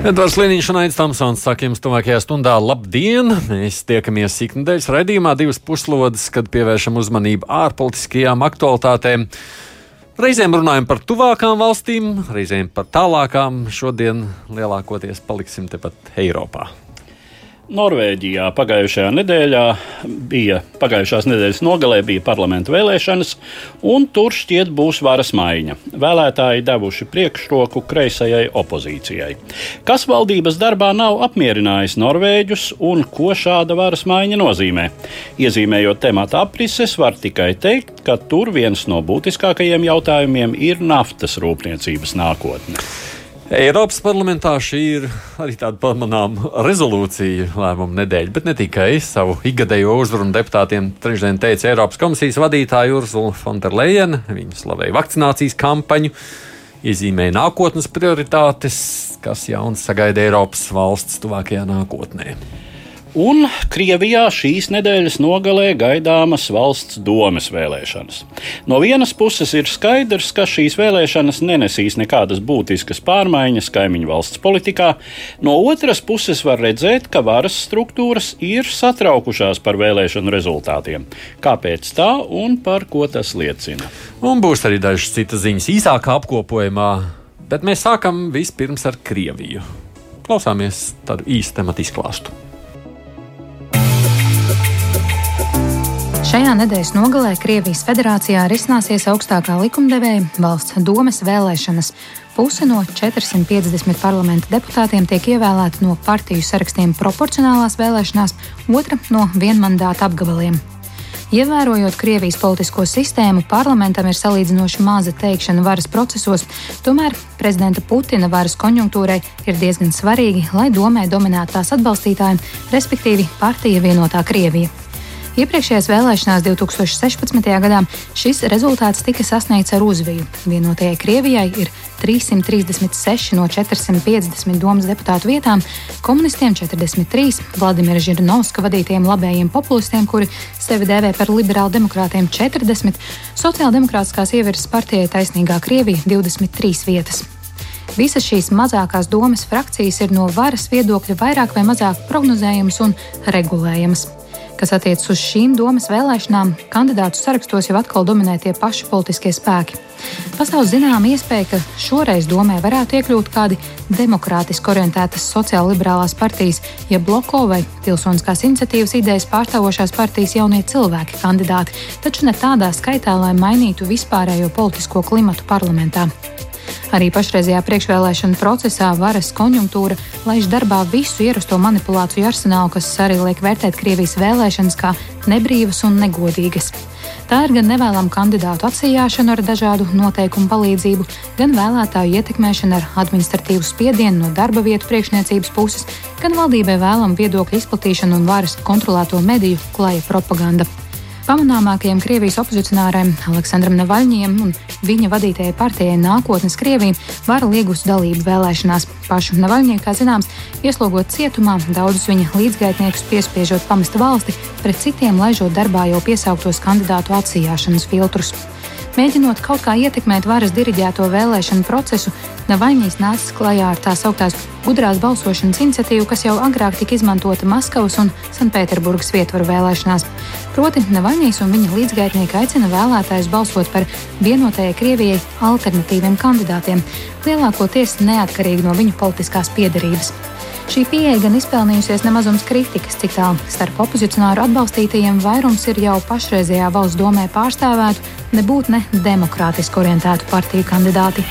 Edvards Liniņš un Aits Tamsons saka jums tuvākajā stundā labdien! Mēs tiekamies ikdienas raidījumā divas puslodes, kad pievēršam uzmanību ārpolitiskajām aktualitātēm. Reizēm runājam par tuvākām valstīm, reizēm par tālākām. Šodien lielākoties paliksim tepat Eiropā. Norvēģijā pagājušajā nedēļā bija pagājušās nedēļas nogalē bija parlamentu vēlēšanas, un tur šķiet būs varas maiņa. Vēlētāji devuši priekšroku kreisajai opozīcijai. Kas valdības darbā nav apmierinājis Norvēģus un ko šāda varas maiņa nozīmē? Iezīmējot temata aprises, var tikai teikt, ka tur viens no būtiskākajiem jautājumiem ir naftas rūpniecības nākotne. Eiropas parlamentā šī ir arī tāda pamanāma rezolūcija lēmuma nedēļa, bet ne tikai savu ikgadējo uzrunu deputātiem. Trešdien teica Eiropas komisijas vadītāja Urzula Fonderleina. Viņa slavēja vakcinācijas kampaņu, iezīmēja nākotnes prioritātes, kas jauns sagaida Eiropas valsts tuvākajā nākotnē. Un Krievijā šīs nedēļas nogalē gaidāmas valsts domes vēlēšanas. No vienas puses ir skaidrs, ka šīs vēlēšanas nenesīs nekādas būtiskas pārmaiņas kaimiņu valsts politikā, no otras puses var redzēt, ka varas struktūras ir satraukušās par vēlēšanu rezultātiem. Kāpēc tā un par ko tas liecina? Un būs arī dažas citas ziņas īsākā apkopojumā, bet mēs sākam vispirms ar Krieviju. Klausāmies tādu īstu tematu izklāstu. Šajā nedēļas nogalē Krievijas federācijā risināsies augstākā likumdevēja valsts domes vēlēšanas. Puse no 450 parlamenta deputātiem tiek ievēlēta no partiju sarakstiem proporcionālās vēlēšanās, otra no vienmandāta apgabaliem. Ievērojot Krievijas politisko sistēmu, parlamentam ir salīdzinoši maza teikšana varas procesos, tomēr prezidenta Putina varas konjunktūrai ir diezgan svarīgi, lai domē dominētu tās atbalstītājiem, respektīvi partija vienotā Krievija. Iepriekšējās vēlēšanās 2016. gadā šis rezultāts tika sasniegts ar uzviju. Vienotajai Krievijai ir 336 no 450 domas deputātu vietām, komunistiem 43, Vladimira Žirinovska vadītiem labējiem populistiem, kuri sevi dēvē par liberālu demokrātiem 40, Sociāldemokrātiskās ievirzes partijai Taisnīgā Krievija 23 vietas. Visas šīs mazākās domas frakcijas ir no varas viedokļa vairāk vai mazāk prognozējamas un regulējamas. Kas attiecas uz šīm domas vēlēšanām, kandidātu sarakstos jau atkal dominē tie paši politiskie spēki. Pastāv zināma iespēja, ka šoreiz domē varētu iekļūt kādi demokrātiski orientētas sociālliberālās partijas, ja bloko vai pilsoniskās iniciatīvas idejas pārstāvošās partijas jaunie cilvēki kandidāti, taču ne tādā skaitā, lai mainītu vispārējo politisko klimatu parlamentā. Arī pašreizajā priekšvēlēšana procesā varas konjunktūra laiž darbā visu ierasto manipulāciju arsenālu, kas arī liek vērtēt Krievijas vēlēšanas kā nebrīvas un negodīgas. Tā ir gan nevēlama kandidātu atsījāšana ar dažādu noteikumu palīdzību, gan vēlētāju ietekmēšana ar administratīvu spiedienu no darba vietu priekšniecības puses, gan valdībai vēlama viedokļu izplatīšana un varas kontrolēto mediju klaja propaganda. Pamanāmākajiem Krievijas opozicionāriem Aleksandram Navaļņiem un viņa vadītajai partijai Nākotnes Krievija vara liegus dalību vēlēšanās. Pašu Navaļņie, kā zināms, ieslogot cietumā, daudzus viņa līdzgaitniekus piespiežot pamest valsti, pret citiem laižot darbā jau piesauktos kandidātu atsījāšanas filtrus. Mēģinot kaut kā ietekmēt varas diriģēto vēlēšanu procesu, Navaļņīs nācis klajā ar tā sauktās gudrās balsošanas iniciatīvu, kas jau agrāk tika izmantota Maskavas un Sanktpēterburgas vietvaru vēlēšanās. Proti, Navaļņīs un viņa līdzgaitnieki aicina vēlētājus balsot par vienotajai Krievijai alternatīviem kandidātiem, lielākoties neatkarīgi no viņu politiskās piedarības. Šī pieeja gan izpelnījusies nemazums kritikas, cik tālu starp opozicionāru atbalstītajiem vairums ir jau pašreizējā valsts domē pārstāvētu, nebūt ne demokrātiski orientētu partiju kandidāti.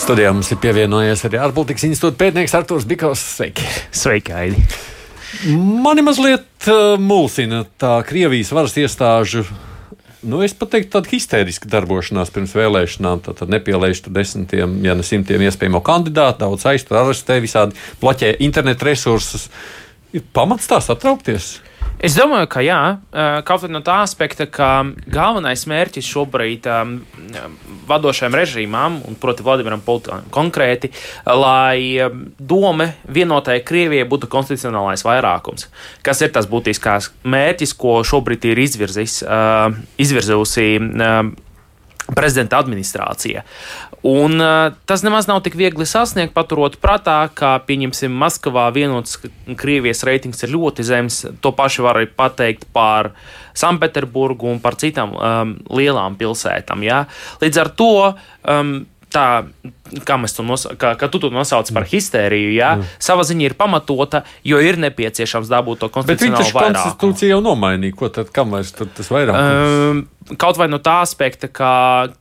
Studijā mums ir pievienojies arī ārpolitikas institūta pētnieks Artūrs Bikovs. Sveiki! Sveiki, Aidi! Mani mazliet uh, mulsina tā Krievijas varas iestāžu nu, es pat teiktu, tāda histēriska darbošanās pirms vēlēšanām. Tad, tad nepielaiž tur desmitiem, ja ne simtiem iespējamo kandidātu, daudz aiztur, arestē, visādi plaķē internetu resursus. Ir pamats tā satraukties. Es domāju, ka jā, kaut arī no tā aspekta, ka galvenais mērķis šobrīd um, vadošajam režīmām, un proti Vladimiram Putinam konkrēti, lai doma vienotai Krievijai būtu konstitucionālais vairākums, kas ir tas būtiskās mērķis, ko šobrīd ir izvirzis, uh, izvirzījusi uh, prezidenta administrācija. Un, uh, tas nemaz nav tik viegli sasniegt, paturot prātā, ka, pieņemsim, Maskavā vienots Krievijas reitings ir ļoti zems. To pašu var arī pateikt par Sanktpēterburgu un par citām um, lielām pilsētām. Ja? Līdz ar to um, tā kā, to nosa, kā, kā tu to nosauc par histēriju, jā, mm. savā ziņā ir pamatota, jo ir nepieciešams dabūt to konstitucionālo vairākumu. Bet konstitūcija jau nomainīja, ko tad, kam vairs tas vairāk? Um, kaut vai no tā aspekta, ka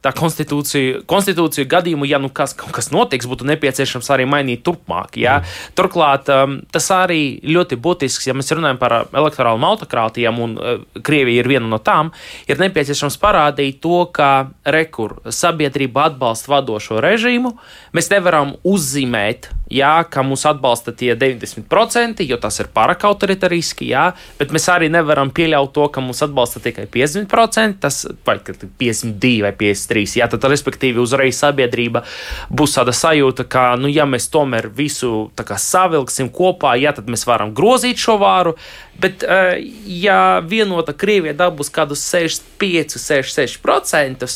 tā konstitūcija, konstitūcija gadījumu, ja nu kas, kas notiks, būtu nepieciešams arī mainīt turpmāk. Jā. Mm. Turklāt um, tas arī ļoti būtisks, ja mēs runājam par elektorālu autokrātijām, un uh, Krievija ir viena no tām, ir nepieciešams parādīt to, ka rekur sabiedrība atbalsta vadošo režīmu, Mēs nevaram uzzīmēt, jā, ka mūs atbalsta tie 90%, jo tas ir pārāk autoritariski, jā, bet mēs arī nevaram pieļaut to, ka mūs atbalsta tikai 50%, tas, vai 52 vai 53. Jā, tad, respektīvi, uzreiz sabiedrība būs tāda sajūta, ka, nu, ja mēs tomēr visu kā, savilksim kopā, jā, tad mēs varam grozīt šo vāru. Bet, uh, ja vienota Krievija dabūs kādus 65, 66%,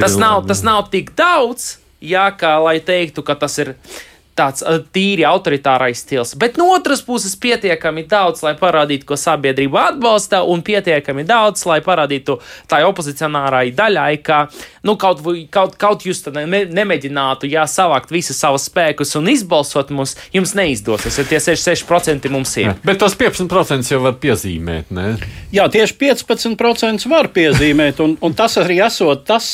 tas nav, tas nav tik daudz jā, kā lai teiktu, ka tas ir tāds tīri autoritārais stils, bet no otras puses pietiekami daudz, lai parādītu, ko sabiedrība atbalsta, un pietiekami daudz, lai parādītu tai opozicionārai daļai, ka nu, kaut, kaut, kaut jūs ne, nemēģinātu jā, savākt visus savus spēkus un izbalsot mums, jums neizdosies, ja tie 66% mums ir. Jā, bet tos 15% jau var piezīmēt, ne? Jā, tieši 15% var piezīmēt, un, un tas arī esot tas,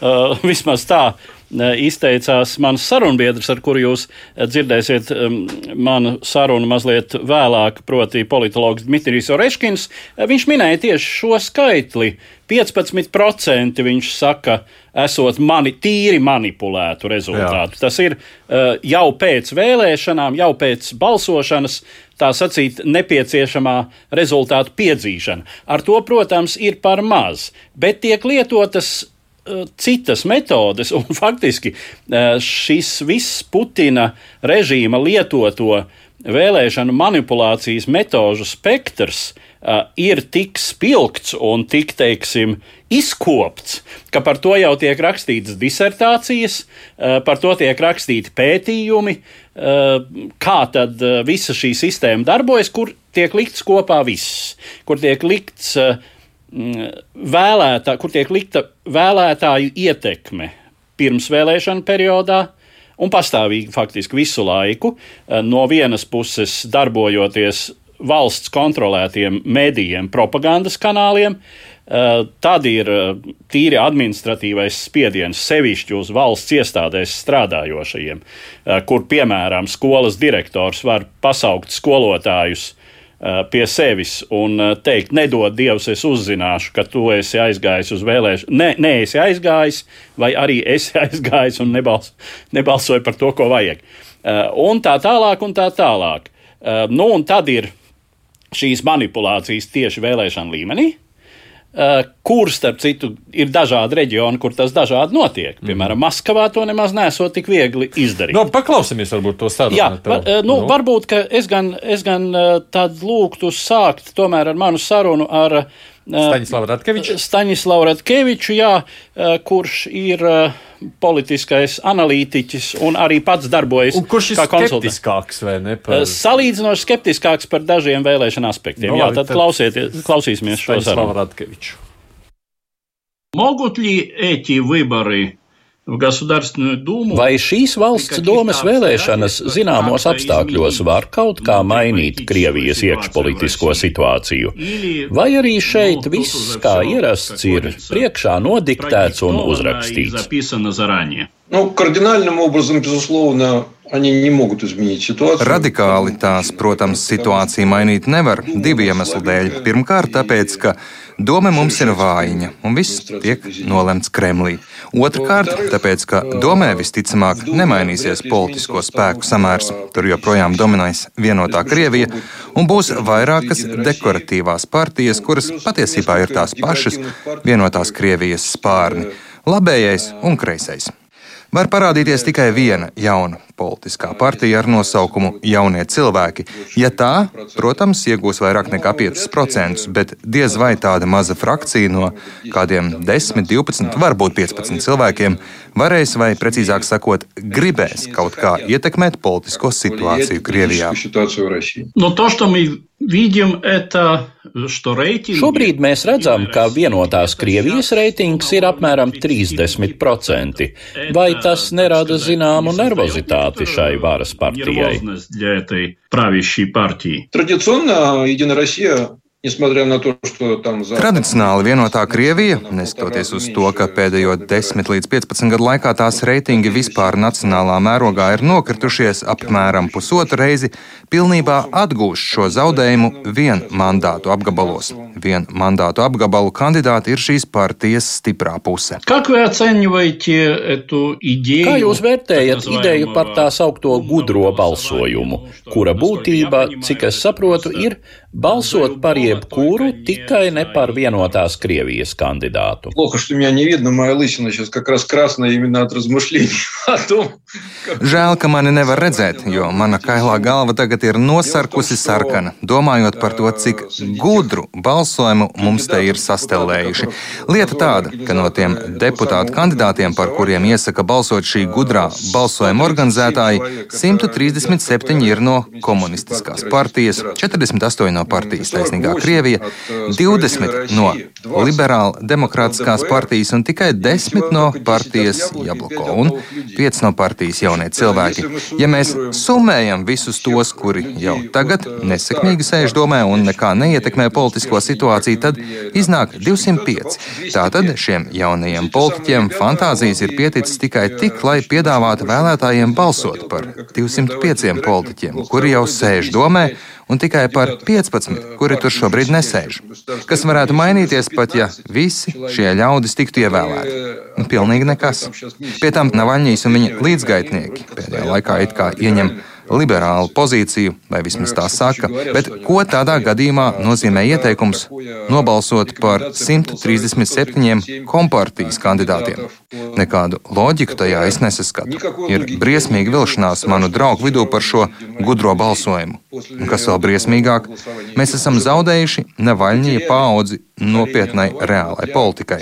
uh, vismaz tā izteicās mans sarunbiedrs, ar kuru jūs eh, dzirdēsiet um, manu sarunu mazliet vēlāk, proti, politologs Dmitrijs Oreškins. Eh, viņš minēja tieši šo skaitli. 15% viņš saka, esot mani, tīri manipulētu rezultātu. Jā. Tas ir uh, jau pēc vēlēšanām, jau pēc balsošanas, tā sacīt, nepieciešamā rezultātu piedzīšana. Ar to, protams, ir par maz, bet tiek lietotas Eh, citas metodes, un faktiski eh, šis viss Putina režīma lietoto vēlēšanu manipulācijas metožu spektrs uh, ir tik spilgts un tik, teiksim, izkopts, ka par to jau tiek rakstītas disertācijas, par to tiek rakstīti pētījumi, kā tad visa šī sistēma darbojas, kur tiek likts kopā viss, kur tiek likts uh, vēlētā, kur tiek likta vēlētāju ietekme pirms vēlēšana periodā un pastāvīgi faktiski visu laiku, eh, no vienas puses darbojoties valsts kontrolētiem medijiem, propagandas kanāliem, eh, tad ir eh, tīri administratīvais spiediens sevišķi uz valsts iestādēs strādājošajiem, kur piemēram skolas direktors var pasaukt skolotājus pie sevis un eh, teikt, nedod Dievs, es uzzināšu, ka tu esi aizgājis uz vēlēšanu. Nē, ne, esi aizgājis, vai arī esi aizgājis un nebals, nebalsoji par to, ko vajag. Eh, un tā tālāk, un tā tālāk. Nu, un tad ir šīs manipulācijas tieši vēlēšana līmenī. Uh, kur, starp citu, ir dažādi reģioni, kur tas dažādi notiek. Mhm. Piemēram. Maskavā to nemaz nesot tik viegli izdarīt. No, nu, paklausīsimies, varbūt to sarunu. Jā, var, uh, nu, nu. varbūt, es gan, es gan uh, tad lūgtu sākt tomēr ar manu sarunu ar Staņislavu Ratkeviču. Staņislavu Ratkeviču, jā, kurš ir politiskais analītiķis un arī pats darbojas un kurš ir skeptiskāks vai ne? Par... Salīdzinoši skeptiskāks par dažiem vēlēšana aspektiem. No, jā, tad, tad klausīsimies šo sarunu. Могут ли эти выборы Vai šīs valsts domas vēlēšanas zināmos apstākļos var kaut kā mainīt Krievijas iekšpolitisko situāciju? Vai arī šeit viss, kā ierasts, ir priekšā nodiktēts un uzrakstīts? Ну, кардинальным образом, безусловно, Radikāli tās, protams, situāciju mainīt nevar divu iemeslu dēļ. Pirmkārt, tāpēc, ka doma mums ir vājiņa un viss tiek nolemts Kremlī. Otrakārt, tāpēc, ka domē visticamāk nemainīsies politisko spēku samērs. Tur joprojām dominēs vienotā Krievija un būs vairākas dekoratīvās partijas, kuras patiesībā ir tās pašas vienotās Krievijas spārni - labējais un kreisais var parādīties tikai viena jauna politiskā partija ar nosaukumu Jaunie cilvēki. Ja tā, protams, iegūs vairāk nekā 5%, bet diez vai tāda maza frakcija no kādiem 10, 12, varbūt 15 cilvēkiem varēs, vai precīzāk sakot, gribēs kaut kā ietekmēt politisko situāciju Krievijā. No to, что мы видим, это Šobrīd mēs redzam, ka vienotās Krievijas reitings ir apmēram 30%. Vai tas nerada zināmu nervozitāti šai varas partijai? Традиционно Единая Россия Tradicionāli vienotā Krievija, neskatoties uz to, ka pēdējo 10 līdz 15 gadu laikā tās reitingi vispār nacionālā mērogā ir nokritušies apmēram pusotru reizi, pilnībā atgūst šo zaudējumu vien mandātu apgabalos. Vien mandātu apgabalu kandidāti ir šīs partijas stiprā puse. Kā jūs vērtējat ideju par tā saukto gudro balsojumu, kura būtība, cik es saprotu, ir balsot par jebkuru, tikai ne par vienotās Krievijas kandidātu. Žēl, ka mani nevar redzēt, jo mana kailā galva tagad ir nosarkusi sarkana, domājot par to, cik gudru balsojumu mums te ir sastelējuši. Lieta tāda, ka no tiem deputātu kandidātiem, par kuriem iesaka balsot šī gudrā balsojuma organizētāji, 137 ir no komunistiskās partijas, 48 no partijas Taisnīgā Krievija, 20 no liberāla demokrātiskās partijas un tikai 10 no partijas Jabloko un 5 no partijas jaunie cilvēki. Ja mēs summējam visus tos, kuri jau tagad nesekmīgi sēž domē un nekā neietekmē politisko situāciju, tad iznāk 205. Tātad šiem jaunajiem politiķiem fantāzijas ir pieticis tikai tik, lai piedāvātu vēlētājiem balsot par 205 politiķiem, kuri jau sēž domē un tikai par 15, kuri tur šobrīd nesēž. Kas varētu mainīties pat, ja visi šie ļaudis tiktu ievēlēti? Pilnīgi nekas. Pie tam Navaļņīs un viņa līdzgaitnieki pēdējā laikā it kā ieņem liberālu pozīciju, vai vismaz tā saka, bet ko tādā gadījumā nozīmē ieteikums nobalsot par 137 kompartijas kandidātiem? Nekādu loģiku tajā es nesaskatu. Ir briesmīga vilšanās manu draugu vidū par šo gudro balsojumu. Un kas vēl briesmīgāk, mēs esam zaudējuši Navaļņija paudzi nopietnai reālai politikai.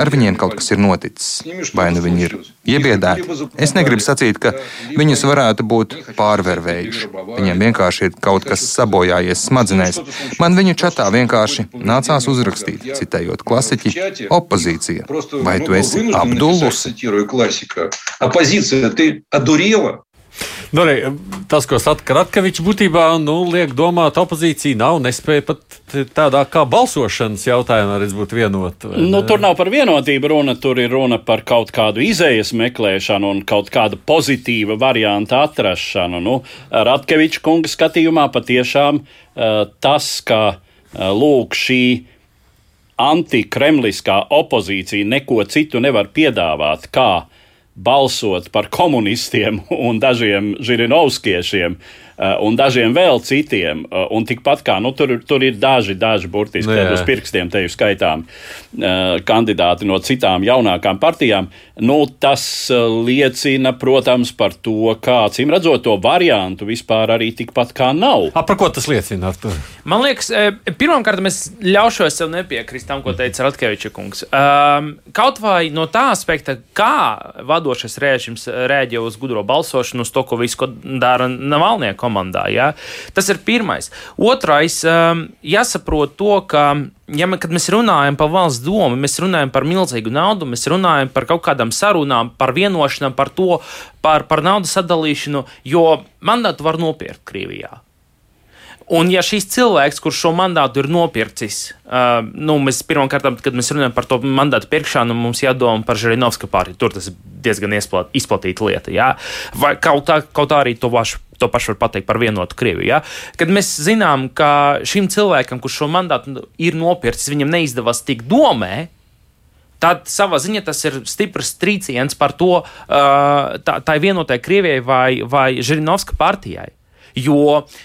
Ar viņiem kaut kas ir noticis, vai nu viņi ir iebiedēti. Es negribu sacīt, ka viņus varētu būt pārvervējuši. Viņiem vienkārši ir kaut kas sabojājies smadzenēs. Man viņu čatā vienkārši nācās uzrakstīt, citējot klasiķi, opozīcija. Vai tu esi apdullus? Nu, arī, tas, ko saka Ratkevičs, būtībā nu, liek domāt, opozīcija nav nespēja pat tādā kā balsošanas jautājumā arī būt vienota. Nu, tur nav par vienotību runa, tur ir runa par kaut kādu izējas meklēšanu un kaut kādu pozitīvu variantu atrašanu. Nu, Ratkeviča kunga skatījumā patiešām uh, tas, ka uh, lūk šī antikremliskā opozīcija neko citu nevar piedāvāt, kā balsot par komunistiem un dažiem žirinovskiešiem. Uh, un dažiem vēl citiem. Uh, un tikpat kā nu, tur, tur ir daži, daži burtiski nu, uz pirkstiem te jau skaitām uh, kandidāti no citām jaunākām partijām. Nu, tas liecina, protams, par to, kā acīm redzot, to variantu vispār arī tikpat kā nav. A, par ko tas liecina? Artur? Man liekas, pirmkārt, es ļaušos sev nepiekrist tam, ko teica Ratkeviča kungs. Um, kaut vai no tā aspekta, kā vadošais režīms rēģē uz gudro balsošanu, uz to, ko visu dara Navalnieka komandā. Ja? Tas ir pirmais. Otrais, um, jāsaprot to, ka ja mēs, mēs runājam par valsts domu, mēs runājam par milzīgu naudu, mēs runājam par kaut kādām sarunām, par vienošanām, par to, par, par naudas sadalīšanu, jo mandātu var nopirkt Krievijā. Un ja šis cilvēks, kurš šo mandātu ir nopircis, uh, nu, mēs pirmkārt, kad mēs runājam par to mandātu pirkšanu, mums jādomā par Žirinovska partiju. Tur tas ir diezgan izplat, izplatīta lieta. Jā? Vai kaut, tā, kaut tā arī to pašu. To pašu var pateikt par vienotu Krieviju. Ja? Kad mēs zinām, ka šim cilvēkam, kurš šo mandātu ir nopircis, viņam neizdevās tikt domē, tad savā ziņā tas ir stiprs trīciens par to uh, tā, tā vienotai Krievijai vai, vai Žirinovska partijai. Jo uh,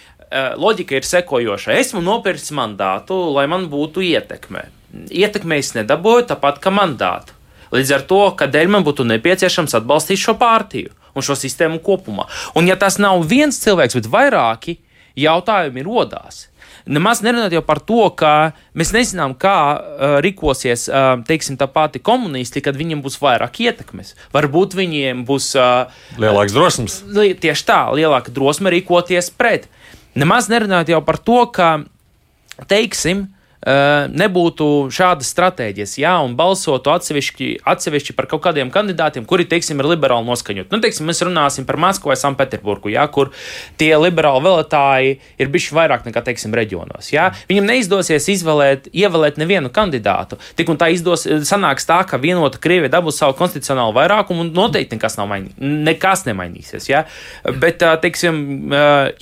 loģika ir sekojoša. Esmu nopircis mandātu, lai man būtu ietekme. Ietekme es nedabūju tāpat kā mandātu. Līdz ar to, kādēļ man būtu nepieciešams atbalstīt šo partiju un šo sistēmu kopumā. Un ja tas nav viens cilvēks, bet vairāki, jautājumi rodās. Nemaz nerunājot par to, ka mēs nezinām, kā uh, rīkosies uh, teiksim, tā pati komunisti, kad viņiem būs vairāk ietekmes. Varbūt viņiem būs uh, lielāks drosmes. Tieši tā, lielāka drosme rīkoties pret. Nemaz nerunājot jau par to, ka, teiksim, nebūtu šādas stratēģijas, jā, un balsotu atsevišķi, atsevišķi par kaut kādiem kandidātiem, kuri, teiksim, ir liberāli noskaņot. Nu, teiksim, mēs runāsim par Maskavu vai Sanktpēterburgu, jā, kur tie liberāli vēlētāji ir bijuši vairāk nekā, teiksim, reģionos. Jā. Viņam neizdosies izvēlēt, ievēlēt nevienu kandidātu. Tik un tā izdos, sanāks tā, ka vienota Krievija dabūs savu konstitucionālu vairākumu un noteikti nekas mainījies. Nekas nemainīsies. Jā. Bet, teiksim,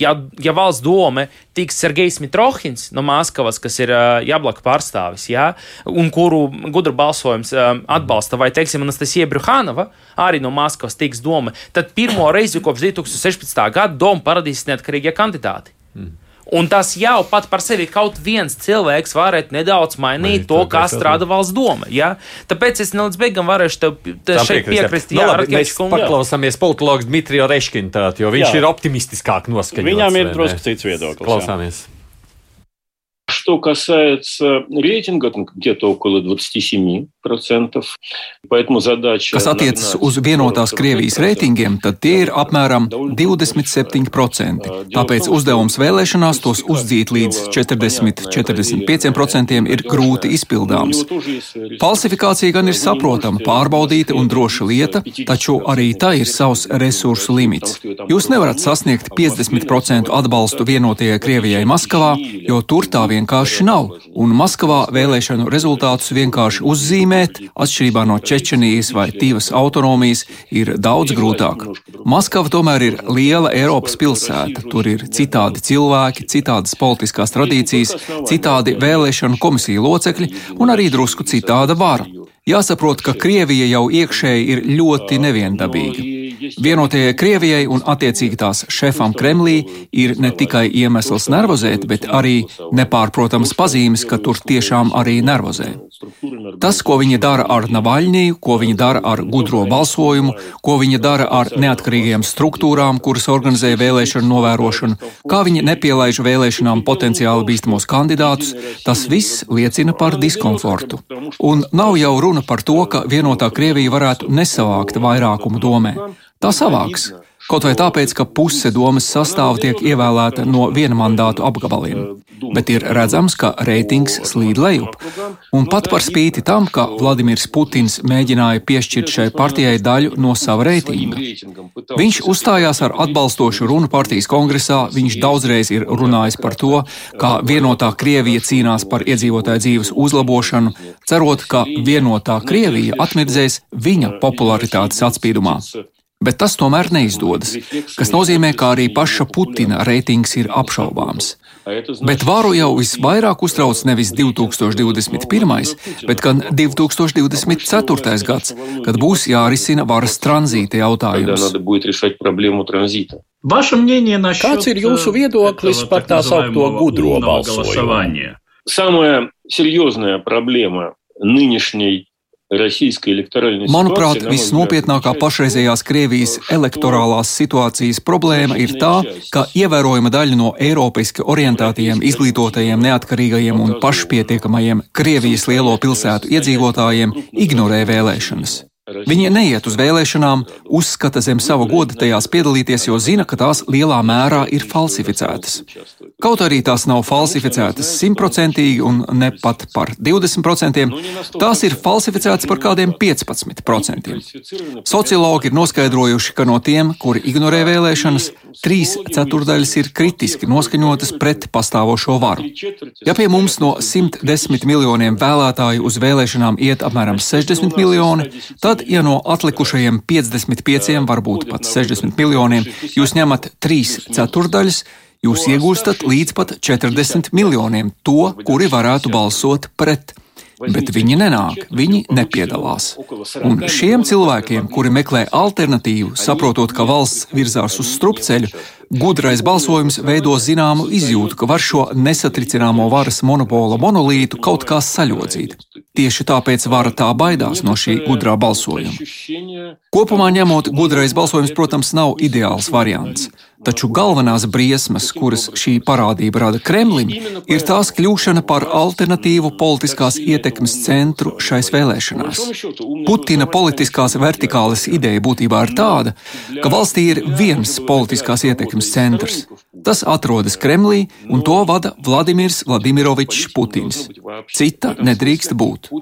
ja, ja valsts doma tiks Sergejs Mitrohins no Maskavas, kas ir jāblaka pārstāvis, jā, un kuru gudra balsojums atbalsta, vai, teiksim, Anastasija Bruhanova, arī no Maskavas tiks doma, tad pirmo reizi kopš 2016. gada doma paradīzes neatkarīgie kandidāti. Mm. Un tas jau pat par sevi kaut viens cilvēks varētu nedaudz mainīt Mai, to, kā strādā valsts doma. Ja? Tāpēc es nelīdz beigām varēšu tev te šeit piekrist. Jā, nu, labi, mēs kunga, paklausāmies politologs Dmitriju Reškinu, jo viņš jā. ir optimistiskāk noskaņots. Viņam ir drusku cits viedoklis. Klausāmies. Jā. Что касается рейтинга, там где-то около 27%. Поэтому задача... Kas attiecas uz vienotās Krievijas reitingiem, tad tie ir apmēram 27%. Tāpēc uzdevums vēlēšanās tos uzdzīt līdz 40-45% ir grūti izpildāms. Falsifikācija gan ir saprotama, pārbaudīta un droša lieta, taču arī tā ir savs resursu limits. Jūs nevarat sasniegt 50% atbalstu vienotajai Krievijai Maskavā, jo tur tā vienkārši nav, un Maskavā vēlēšanu rezultātus vienkārši uzzīmēt, atšķirībā no Čečenijas vai Tīvas autonomijas, ir daudz grūtāk. Maskava tomēr ir liela Eiropas pilsēta, tur ir citādi cilvēki, citādas politiskās tradīcijas, citādi vēlēšanu komisiju locekļi un arī drusku citāda vara. Jāsaprot, ka Krievija jau iekšēji ir ļoti neviendabīga. Vienotajai Krievijai un attiecīgi tās šefam Kremlī ir ne tikai iemesls nervozēt, bet arī nepārprotams pazīmes, ka tur tiešām arī nervozē. Tas, ko viņa dara ar Navaļņiju, ko viņa dara ar gudro balsojumu, ko viņa dara ar neatkarīgajām struktūrām, kuras organizē vēlēšanu novērošanu, kā viņa nepielaiž vēlēšanām potenciāli bīstamos kandidātus, tas viss liecina par diskomfortu. Un nav jau runa par to, ka vienotā Krievija varētu nesavākt vairākumu domē. Tā savāks. Kaut vai tāpēc, ka puse domas sastāva tiek ievēlēta no viena mandātu apgabaliem. Bet ir redzams, ka reitings slīd lejup. Un pat par spīti tam, ka Vladimirs Putins mēģināja piešķirt šai partijai daļu no sava reitinga. Viņš uzstājās ar atbalstošu runu partijas kongresā, viņš daudzreiz ir runājis par to, kā vienotā Krievija cīnās par iedzīvotāju dzīves uzlabošanu, cerot, ka vienotā Krievija atmirdzēs viņa popularitātes atspīdumā bet tas tomēr neizdodas, kas nozīmē, ka arī paša Putina reitings ir apšaubāms. Bet varu jau visvairāk uztrauc nevis 2021, bet gan 2024. gads, kad būs jārisina varas tranzīta jautājums. Kāds ir jūsu viedoklis par tā saucamo gudro balsojumu? Самая серьезная проблема нынешней Manuprāt, visnopietnākā pašreizējās Krievijas elektorālās situācijas problēma ir tā, ka ievērojama daļa no eiropeiski orientētajiem, izglītotajiem, neatkarīgajiem un pašpietiekamajiem Krievijas lielo pilsētu iedzīvotājiem ignorē vēlēšanas. Viņi neiet uz vēlēšanām, uzskata zem sava goda tajās piedalīties, jo zina, ka tās lielā mērā ir falsificētas. Kaut arī tās nav falsificētas simtprocentīgi un ne pat par 20%, tās ir falsificētas par kādiem 15%. Sociologi ir noskaidrojuši, ka no tiem, kuri ignorē vēlēšanas, trīs ceturdaļas ir kritiski noskaņotas pret pastāvošo varu. Ja pie mums no 110 miljoniem vēlētāju uz vēlēšanām iet apmēram 60 miljoni, tad, ja no atlikušajiem 55, varbūt pat 60 miljoniem, jūs ņemat trīs ceturdaļas, jūs iegūstat līdz pat 40 miljoniem to, kuri varētu balsot pret. Bet viņi nenāk, viņi nepiedalās. Un šiem cilvēkiem, kuri meklē alternatīvu, saprotot, ka valsts virzās uz strupceļu, gudrais balsojums veido zināmu izjūtu, ka var šo nesatricināmo varas monopola monolītu kaut kā saļodzīt. Tieši tāpēc vara tā baidās no šī gudrā balsojuma. Kopumā ņemot, gudrais balsojums, protams, nav ideāls variants. Taču galvenās briesmas, kuras šī parādība rada Kremlim, ir tās kļūšana par alternatīvu politiskās ietekmes centru šais vēlēšanās. Putina politiskās vertikālas ideja būtībā ir tāda, ka valstī ir viens politiskās ietekmes centrs. Tas atrodas Kremlī, un to vada Vladimirs Vladimirovičs Putins. Cita nedrīkst būt.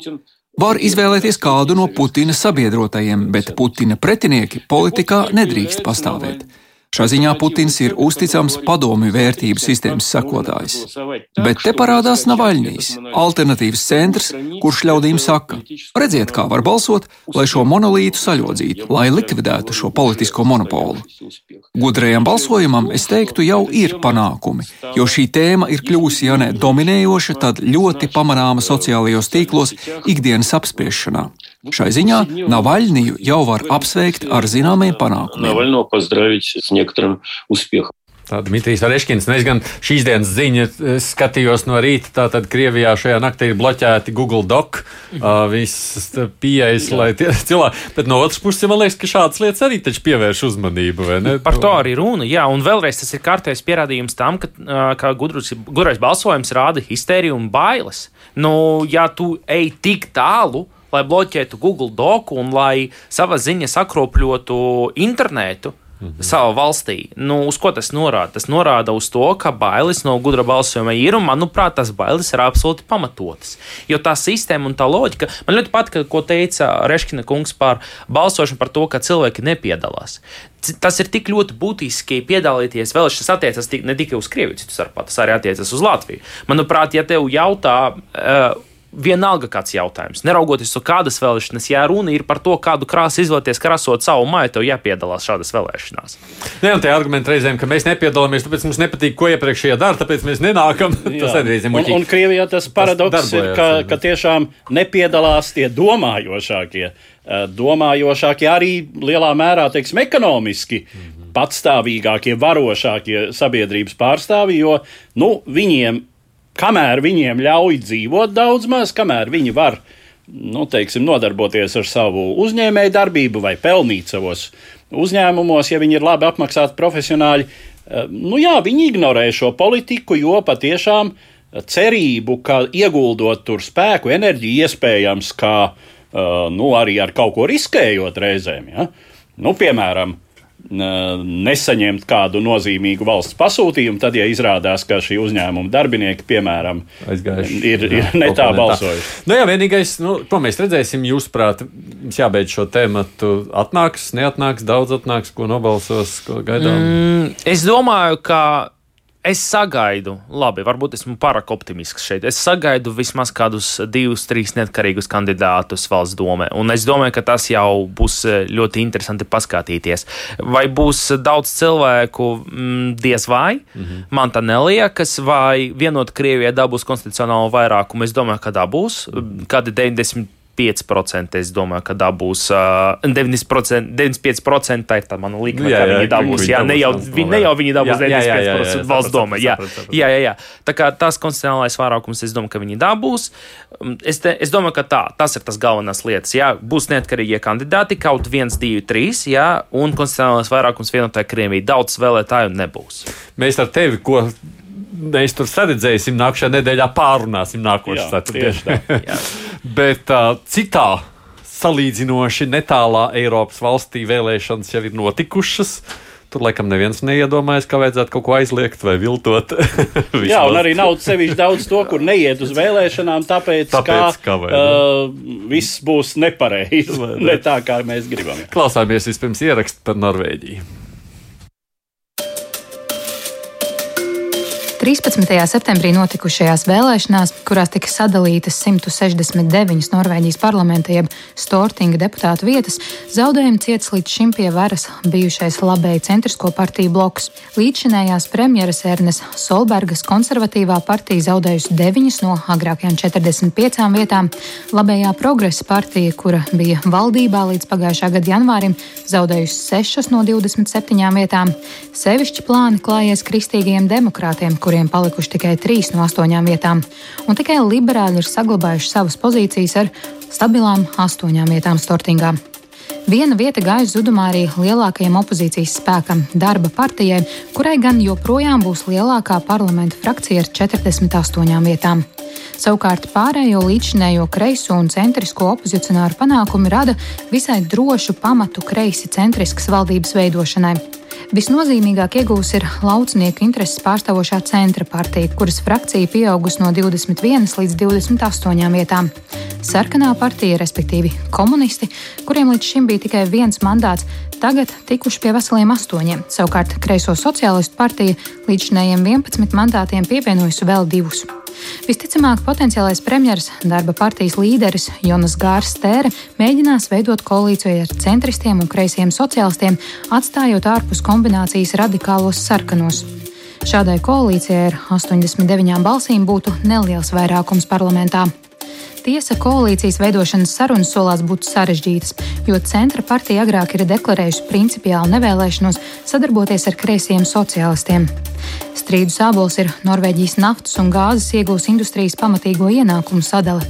Var izvēlēties kādu no Putina sabiedrotajiem, bet Putina pretinieki politikā nedrīkst pastāvēt. Šā ziņā Putins ir uzticams padomju vērtību sistēmas sekotājs. Bet te parādās Navaļņīs, alternatīvas centrs, kurš ļaudīm saka: redziet, kā var balsot, lai šo monolītu saļodzītu, lai likvidētu šo politisko monopolu. Gudrajam balsojumam, es teiktu, jau ir panākumi, jo šī tēma ir kļuvusi, ja ne dominējoša, tad ļoti pamanāma sociālajos tīklos ikdienas apspriešanā. Nu, šai ziņā Navalniju jau var apsveikt ar zināmiem panākumiem. Tāda Dmitrijs Areškins, nu es gan šīs dienas ziņu eh, skatījos no rīta. Tātad Krievijā šajā naktī ir bloķēti Google Doc, uh, visas pieejas, lai tie cilvēki. Bet no otras puses, man liekas, ka šādas lietas arī taču pievērš uzmanību. Par to nu, arī runa, jā, un vēlreiz tas ir kārtējs pierādījums tam, ka, ka gudrus, gudrais balsojums rāda histēriju un bailes. Nu, ja tu ej tik tālu, tad lai bloķētu Google Doc un lai savā ziņā sakropļotu internetu, mhm. savā valstī. Nu, uz ko tas norāda? Tas norāda uz to, ka bailes no gudra balsojuma ir, un manuprāt, tas bailes ir absolūti pamatotas. Jo tā sistēma un tā loģika, man ļoti patika, ko teica Reškina kungs par balsošanu par to, ka cilvēki nepiedalās. Tas ir tik ļoti būtiski piedalīties vēl, tas attiecas ne tikai uz Krieviju, citu starpā, tas arī attiecas uz Latviju. Manuprāt, ja tev jautā, uh, vienalga kāds jautājums. Neraugoties uz kādas vēlēšanas, ja runa ir par to, kādu krāsu izvēlēties, krāsot savu māju, tev jāpiedalās šādās vēlēšanās. Jā, un tie argumenti reizēm, ka mēs nepiedalāmies, tāpēc mums nepatīk, ko iepriekšējie dara, tāpēc mēs nenākam. tas arī ir muļķīgi. Un, un Krievijā tas paradoks tas ir, ka, ka tiešām nepiedalās tie domājošākie. Eh, domājošākie arī lielā mērā, teiksim, ekonomiski. Mm -hmm patstāvīgākie, varošākie sabiedrības pārstāvji, jo nu, viņiem kamēr viņiem ļauj dzīvot daudz maz, kamēr viņi var nu, teiksim, nodarboties ar savu uzņēmēju darbību vai pelnīt savos uzņēmumos, ja viņi ir labi apmaksāti profesionāļi. Eh, nu, jā, viņi ignorē šo politiku, jo patiešām cerību, ka ieguldot tur spēku, enerģiju, iespējams, ka eh, nu, arī ar kaut ko riskējot reizēm. Ja? Nu, piemēram, nesaņemt kādu nozīmīgu valsts pasūtījumu, tad, ja izrādās, ka šī uzņēmuma darbinieki, piemēram, Aizgājuši, ir, ir ne tā balsojuši. Nu, jā, vienīgais, nu, ko mēs redzēsim, jūsuprāt, mums jābeidz šo tēmu. Atnāks, neatnāks, daudz atnāks, ko nobalsos, ko gaidām? Mm, es domāju, ka Es sagaidu, labi, varbūt esmu pārāk optimisks šeit. Es sagaidu vismaz kādus divus, trīs neatkarīgus kandidātus valsts domē. Un es domāju, ka tas jau būs eh, ļoti interesanti paskatīties. Vai būs daudz cilvēku, mm, diez vai, mm -hmm. man tā neliekas, vai vienot Krievijai dabūs konstitucionālo vairākumu. Es domāju, ka tā būs. Kādi 90 5%. Es domāju, ka dabūs uh, 90%, 95%. Tā ir tā mana līnija, ka viņi dabūs. Jā, ne jau, vi, ne jau viņi dabūs 95% valsts doma. Jā, jā, jā, jā. Tā kā tas konstitucionālais vairākums, es domāju, ka viņi dabūs. Es, te, es domāju, ka tā, tas ir tas galvenās lietas. Jā, būs neatkarīgie kandidāti, kaut viens, divi, trīs, jā, un konstitucionālais vairākums vienotāji Krievijai. Daudz vēlētāju nebūs. Mēs ar tevi, ko mēs tur saredzēsim nākamajā nedēļā, pārunāsim nākošais ceturtdienas. Bet uh, citā salīdzinoši netālā Eiropas valstī vēlēšanas jau ir notikušas. Tur laikam neviens neiedomājas, ka vajadzētu kaut ko aizliegt vai viltot. Jā, un arī nav sevišķi daudz to, kur neiet uz vēlēšanām, tāpēc, tāpēc ka vai, uh, viss būs nepareizi. ne tā, kā mēs gribam. Klausāmies vispirms ierakstu par Norvēģiju. 13. septembrī notikušajās vēlēšanās, kurās tika sadalītas 169 Norvēģijas parlamenta jeb Stortinga deputātu vietas, zaudējumu cietis līdz šim pie varas bijušais labēji centrisko partiju bloks. Līdzšinējās premjeras Ernes Solbergas konservatīvā partija zaudējusi 9 no agrākajām 45 vietām, labējā progresa partija, kura bija valdībā līdz pagājušā gada janvārim, zaudējusi 6 no 27 vietām. Sevišķi plāni klājies kristīgajiem demokrātiem, kuriem palikuši tikai trīs no astoņām vietām, un tikai liberāļi ir saglabājuši savas pozīcijas ar stabilām astoņām vietām Stortingā. Viena vieta gājusi zudumā arī lielākajam opozīcijas spēkam, darba partijai, kurai gan joprojām būs lielākā parlamenta frakcija ar 48 vietām. Savukārt pārējo līdzinējo kreiso un centrisko opozicionāru panākumi rada visai drošu pamatu kreisi centriskas valdības veidošanai. Visnozīmīgāk iegūs ir laucinieku intereses pārstāvošā centra partija, kuras frakcija pieaugusi no 21 līdz 28 vietām. Sarkanā partija, respektīvi komunisti, kuriem līdz šim bija tikai viens mandāts, tagad tikuši pie veseliem astoņiem. Savukārt Kreiso sociālistu partija līdz šiem 11 mandātiem pievienojusi vēl divus. Visticamāk, potenciālais premjeras darba partijas līderis Jonas Gārs Stēre mēģinās veidot koalīciju ar centristiem un kreisiem sociālistiem, atstājot ārpus kombinācijas radikālos sarkanos. Šādai koalīcijai ar 89 balsīm būtu neliels vairākums parlamentā. Tiesa koalīcijas veidošanas sarunas solās būt sarežģītas, jo centra partija agrāk ir deklarējusi principiālu nevēlēšanos sadarboties ar kreisiem sociālistiem. Strīdu sābols ir Norvēģijas naftas un gāzes iegūs industrijas pamatīgo ienākumu sadale.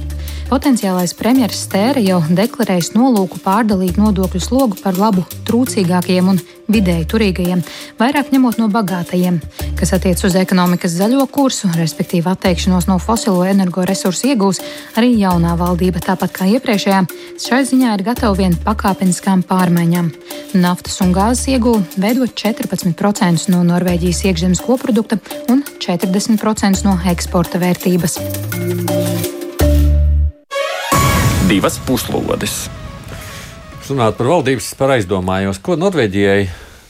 Potenciālais premjerministrs Stēra jau deklarējis nolūku pārdalīt nodokļu slogu par labu trūcīgākajiem un vidēji turīgajiem, vairāk ņemot no bagātajiem, kas attiec uz ekonomikas zaļo kursu, respektīvi atteikšanos no fosilo energoresursu iegūs, arī jaunā valdība, tāpat kā iepriekšējā, šai ziņā ir gatava vien pakāpeniskām pārmaiņām. Naftas un gāzes iegūve veido 14% no Norvēģijas iekšzemes koprodukta un 40% no eksporta vērtības divas puslodes. Runāt par valdības par aizdomājos, ko Norvēģijai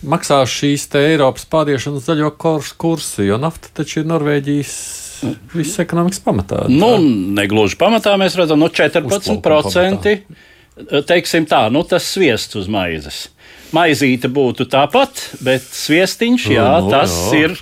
maksās šīs Eiropas pāriešanas zaļo kursu, jo nafta taču ir Norvēģijas visas ekonomikas pamatā. Tā. Nu, negluži pamatā mēs redzam, no 14%. Teiksim tā, nu tas sviests uz maizes. Maizīte būtu tāpat, bet sviestiņš, jā, nu, tas jā. ir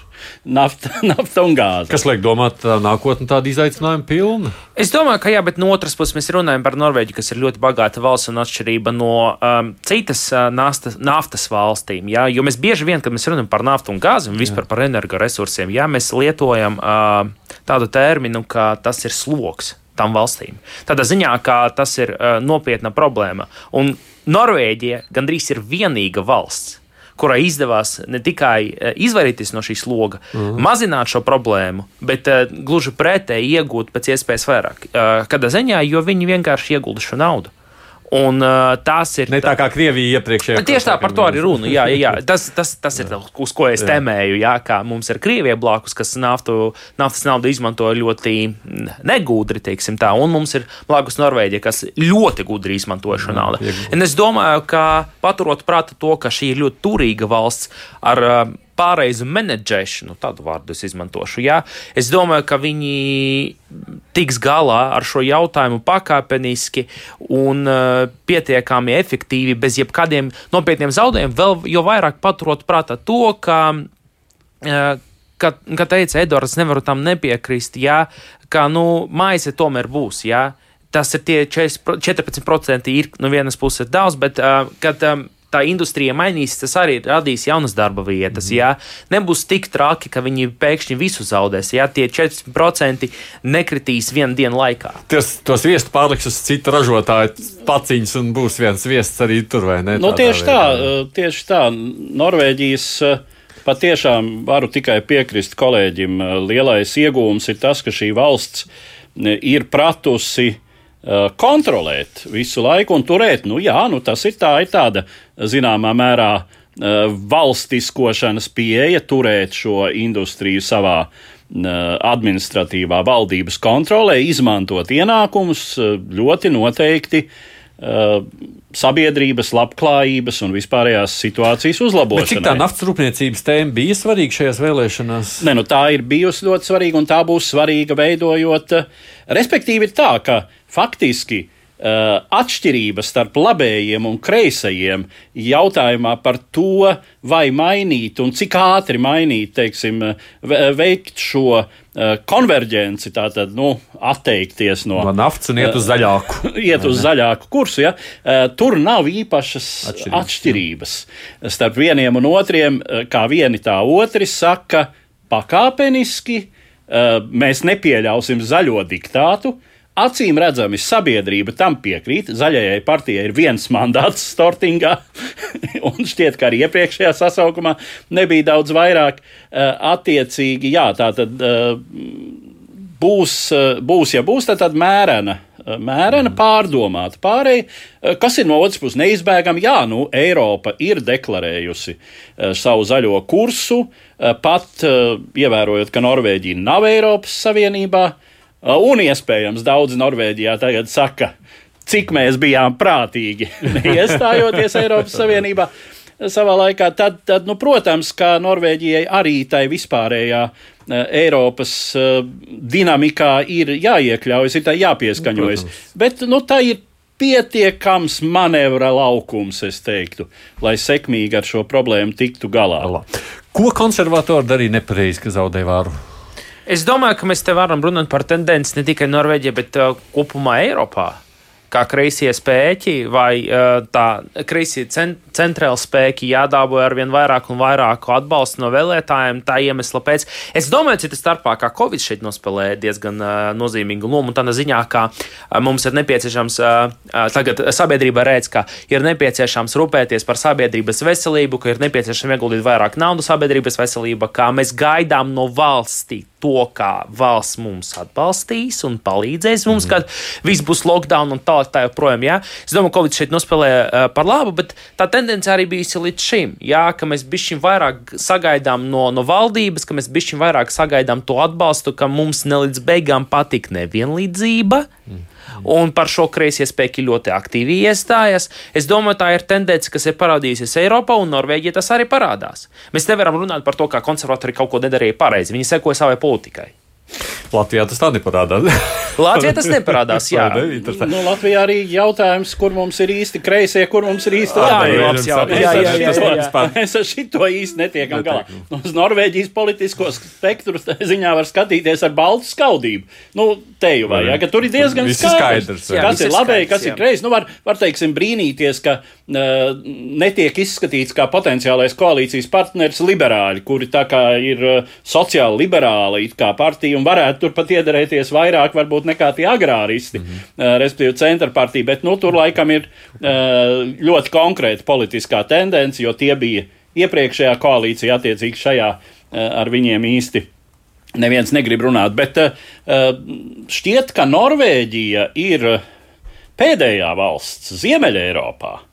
nafta, nafta un gāze. Kas liek domāt, ka nākotnē tāda izaicinājuma pilna? Es domāju, ka jā, bet no otras puses mēs runājam par Norvēģiju, kas ir ļoti bagāta valsts un atšķirība no um, citas uh, naftas, naftas valstīm. Jā, jo mēs bieži vien, kad mēs runājam par naftu un gāzi un vispār jā. par energoresursiem, jā, mēs lietojam uh, tādu terminu, ka tas ir sloks tām valstīm. Tādā ziņā, ka tas ir uh, nopietna problēma. Un Norvēģija gandrīz ir vienīga valsts, kurai izdevās ne tikai eh, izvairīties no šīs loga. -huh. mazināt šo problēmu, bet uh, gluži pretēji iegūt pēc iespējas vairāk. Uh, kādā ziņā, jo viņi vienkārši iegulda šo naudu. Un, uh, tas ir. Ne tā kā Krievija iepriekšējā. Tieši tā par to arī runa. Jā, jā, jā. Tas, tas, tas ir tas, uz ko es temēju. Jā, kā mums ir Krievija blakus, kas naftu, naftas naudu izmanto ļoti negudri, teiksim tā. Un mums ir blakus Norvēģija, kas ļoti gudri izmanto šo naudu. Un es domāju, ka paturot prātā to, ka šī ir ļoti turīga valsts ar pareizu menedžēšanu, tādu vārdu es izmantošu. Jā. Es domāju, ka viņi tiks galā ar šo jautājumu pakāpeniski un uh, pietiekami efektīvi, bez jebkādiem nopietniem zaudējumiem, vēl jo vairāk paturot prātā to, ka. Uh, Kā, kā teica Edvards, nevaru tam nepiekrist, jā, ka nu, maize tomēr būs. Jā. Tas ir tie 4, 14% ir no vienas puses daudz, bet uh, kad um, tā industrija mainīs, tas arī radīs jaunas darba vietas. Mm. Jā. Nebūs tik traki, ka viņi pēkšņi visu zaudēs. Jā. Tie 4% nekritīs vienu dienu laikā. Tos, tos viestu pārliks uz citu ražotāju paciņas un būs viens viests arī tur, vai ne? Nu, tieši tā, tieši tā. Norvēģijas. Patiešām varu tikai piekrist kolēģim. Lielais iegūms ir tas, ka šī valsts ir pratusi Uh, kontrolēt visu laiku un turēt. Nu, jā, nu, tas ir, tā, ir tāda zināmā mērā valstiskošanas pieeja turēt šo industriju savā administratīvā valdības kontrolē, izmantot ienākumus ļoti noteikti sabiedrības labklājības un vispārējās situācijas uzlabošanai. Bet cik tā naftas rūpniecības tēma bija svarīga šajās vēlēšanās? Ne, nu, tā ir bijusi ļoti svarīga un tā būs svarīga veidojot. Respektīvi, ir tā, ka uh, Uh, atšķirības starp labējiem un kreisajiem jautājumā par to, vai mainīt un cik ātri mainīt, teiksim, veikt šo uh, konverģenci, tātad nu, atteikties no, no naftas un iet uz zaļāku. iet uz zaļāku kursu. Ja? Tur nav īpašas atšķirības, atšķirības starp vieniem un otriem, kā vieni tā otri saka, pakāpeniski. Mēs nepieļausim zaļo diktātu, uh, Acīm redzami, sabiedrība tam piekrīt. Zaļajai partijai ir viens mandāts Stortingā, un šķiet, ka arī iepriekšējā sasaukumā nebija daudz vairāk. Eh, attiecīgi, jā, tā tad eh, būs, eh, būs ja būs, tad, tad mērena. Mērena, pārdomāta pārēja, kas ir no otras puses neizbēgami. Jā, nu, Eiropa ir deklarējusi savu zaļo kursu, pat ievērojot, ka Norvēģija nav Eiropas Savienībā. Uh, un iespējams, daudzi Norvēģijā tagad saka, cik mēs bijām prātīgi iestājoties Eiropas Savienībā. Savā laikā, tad, tad nu, protams, ka Norvēģijai arī tai vispārējā uh, Eiropas uh, dinamikā ir jāiekļaujas, ir tā jāpieskaņojas. Nu, Bet nu, tā ir pietiekams manevra laukums, es teiktu, lai sekmīgi ar šo problēmu tiktu galā. Ko konservatori darīja nepareizi, ka zaudēja vāru? Es domāju, ka mēs te varam runāt par tendenci ne tikai Norvēģijā, bet uh, kopumā Eiropā kā kreisie spēki vai uh, tā kreisie cent, centrāli spēki jādāboja ar vien vairāk un vairāk atbalstu no vēlētājiem. Tā iemesla pēc. Es domāju, ka starpā kā Covid šeit nospēlēja diezgan uh, nozīmīgu lomu. Tādā ziņā, ka uh, mums ir nepieciešams, uh, tagad sabiedrība redz, ka ir nepieciešams rūpēties par sabiedrības veselību, ka ir nepieciešams ieguldīt vairāk naudas sabiedrības veselībā, kā mēs gaidām no valstī to, kā valsts mums atbalstīs un palīdzēs mums, mm. kad viss būs lockdown un tālāk tā joprojām. Jā. Es domāju, ka Covid šeit nospēlē uh, par labu, bet tā tendence arī bijusi līdz šim. Jā, ka mēs bišķiņ vairāk sagaidām no, no valdības, ka mēs bišķiņ vairāk sagaidām to atbalstu, ka mums ne līdz beigām patīk nevienlīdzība. Mm. Un par šo kreisie spēki ļoti aktīvi iestājas. Es domāju, tā ir tendence, kas ir parādījusies Eiropā, un Norvēģija tas arī parādās. Mēs nevaram runāt par to, kā konservatori kaut ko nedarīja pareizi. Viņi sekoja savai politikai. Latvijā tas tā neparādās. Latvijā tas neparādās. Jā, nu, Latvijā arī jautājums, kur mums ir īsti kreisie, kur mums ir īsti labējie. Jā, jā, jā, jā, jā, jā. Mēs ar šito īsti netiekam galā. Nu, uz Norvēģijas politisko spektru ziņā var skatīties ar baltu skaudību. Nu, te jau vajag, ka tur ir diezgan skaidrs, skaidrs kas ir labēji, kas ir kreisi. Nu, var, var teiksim, brīnīties, ka uh, netiek izskatīts kā potenciālais koalīcijas partneris liberāļi, kuri tā kā ir uh, sociāli liberāli kā partija un varētu tur pat iederēties vairāk varbūt nekā tie agrāristi, mm -hmm. respektīvi centra partija, bet nu, tur laikam ir uh, ļoti konkrēta politiskā tendence, jo tie bija iepriekšējā koalīcijā attiecīgi šajā uh, ar viņiem īsti. Neviens negrib runāt, bet šķiet, ka Norvēģija ir pēdējā valsts Ziemeļā Eiropā, Eh,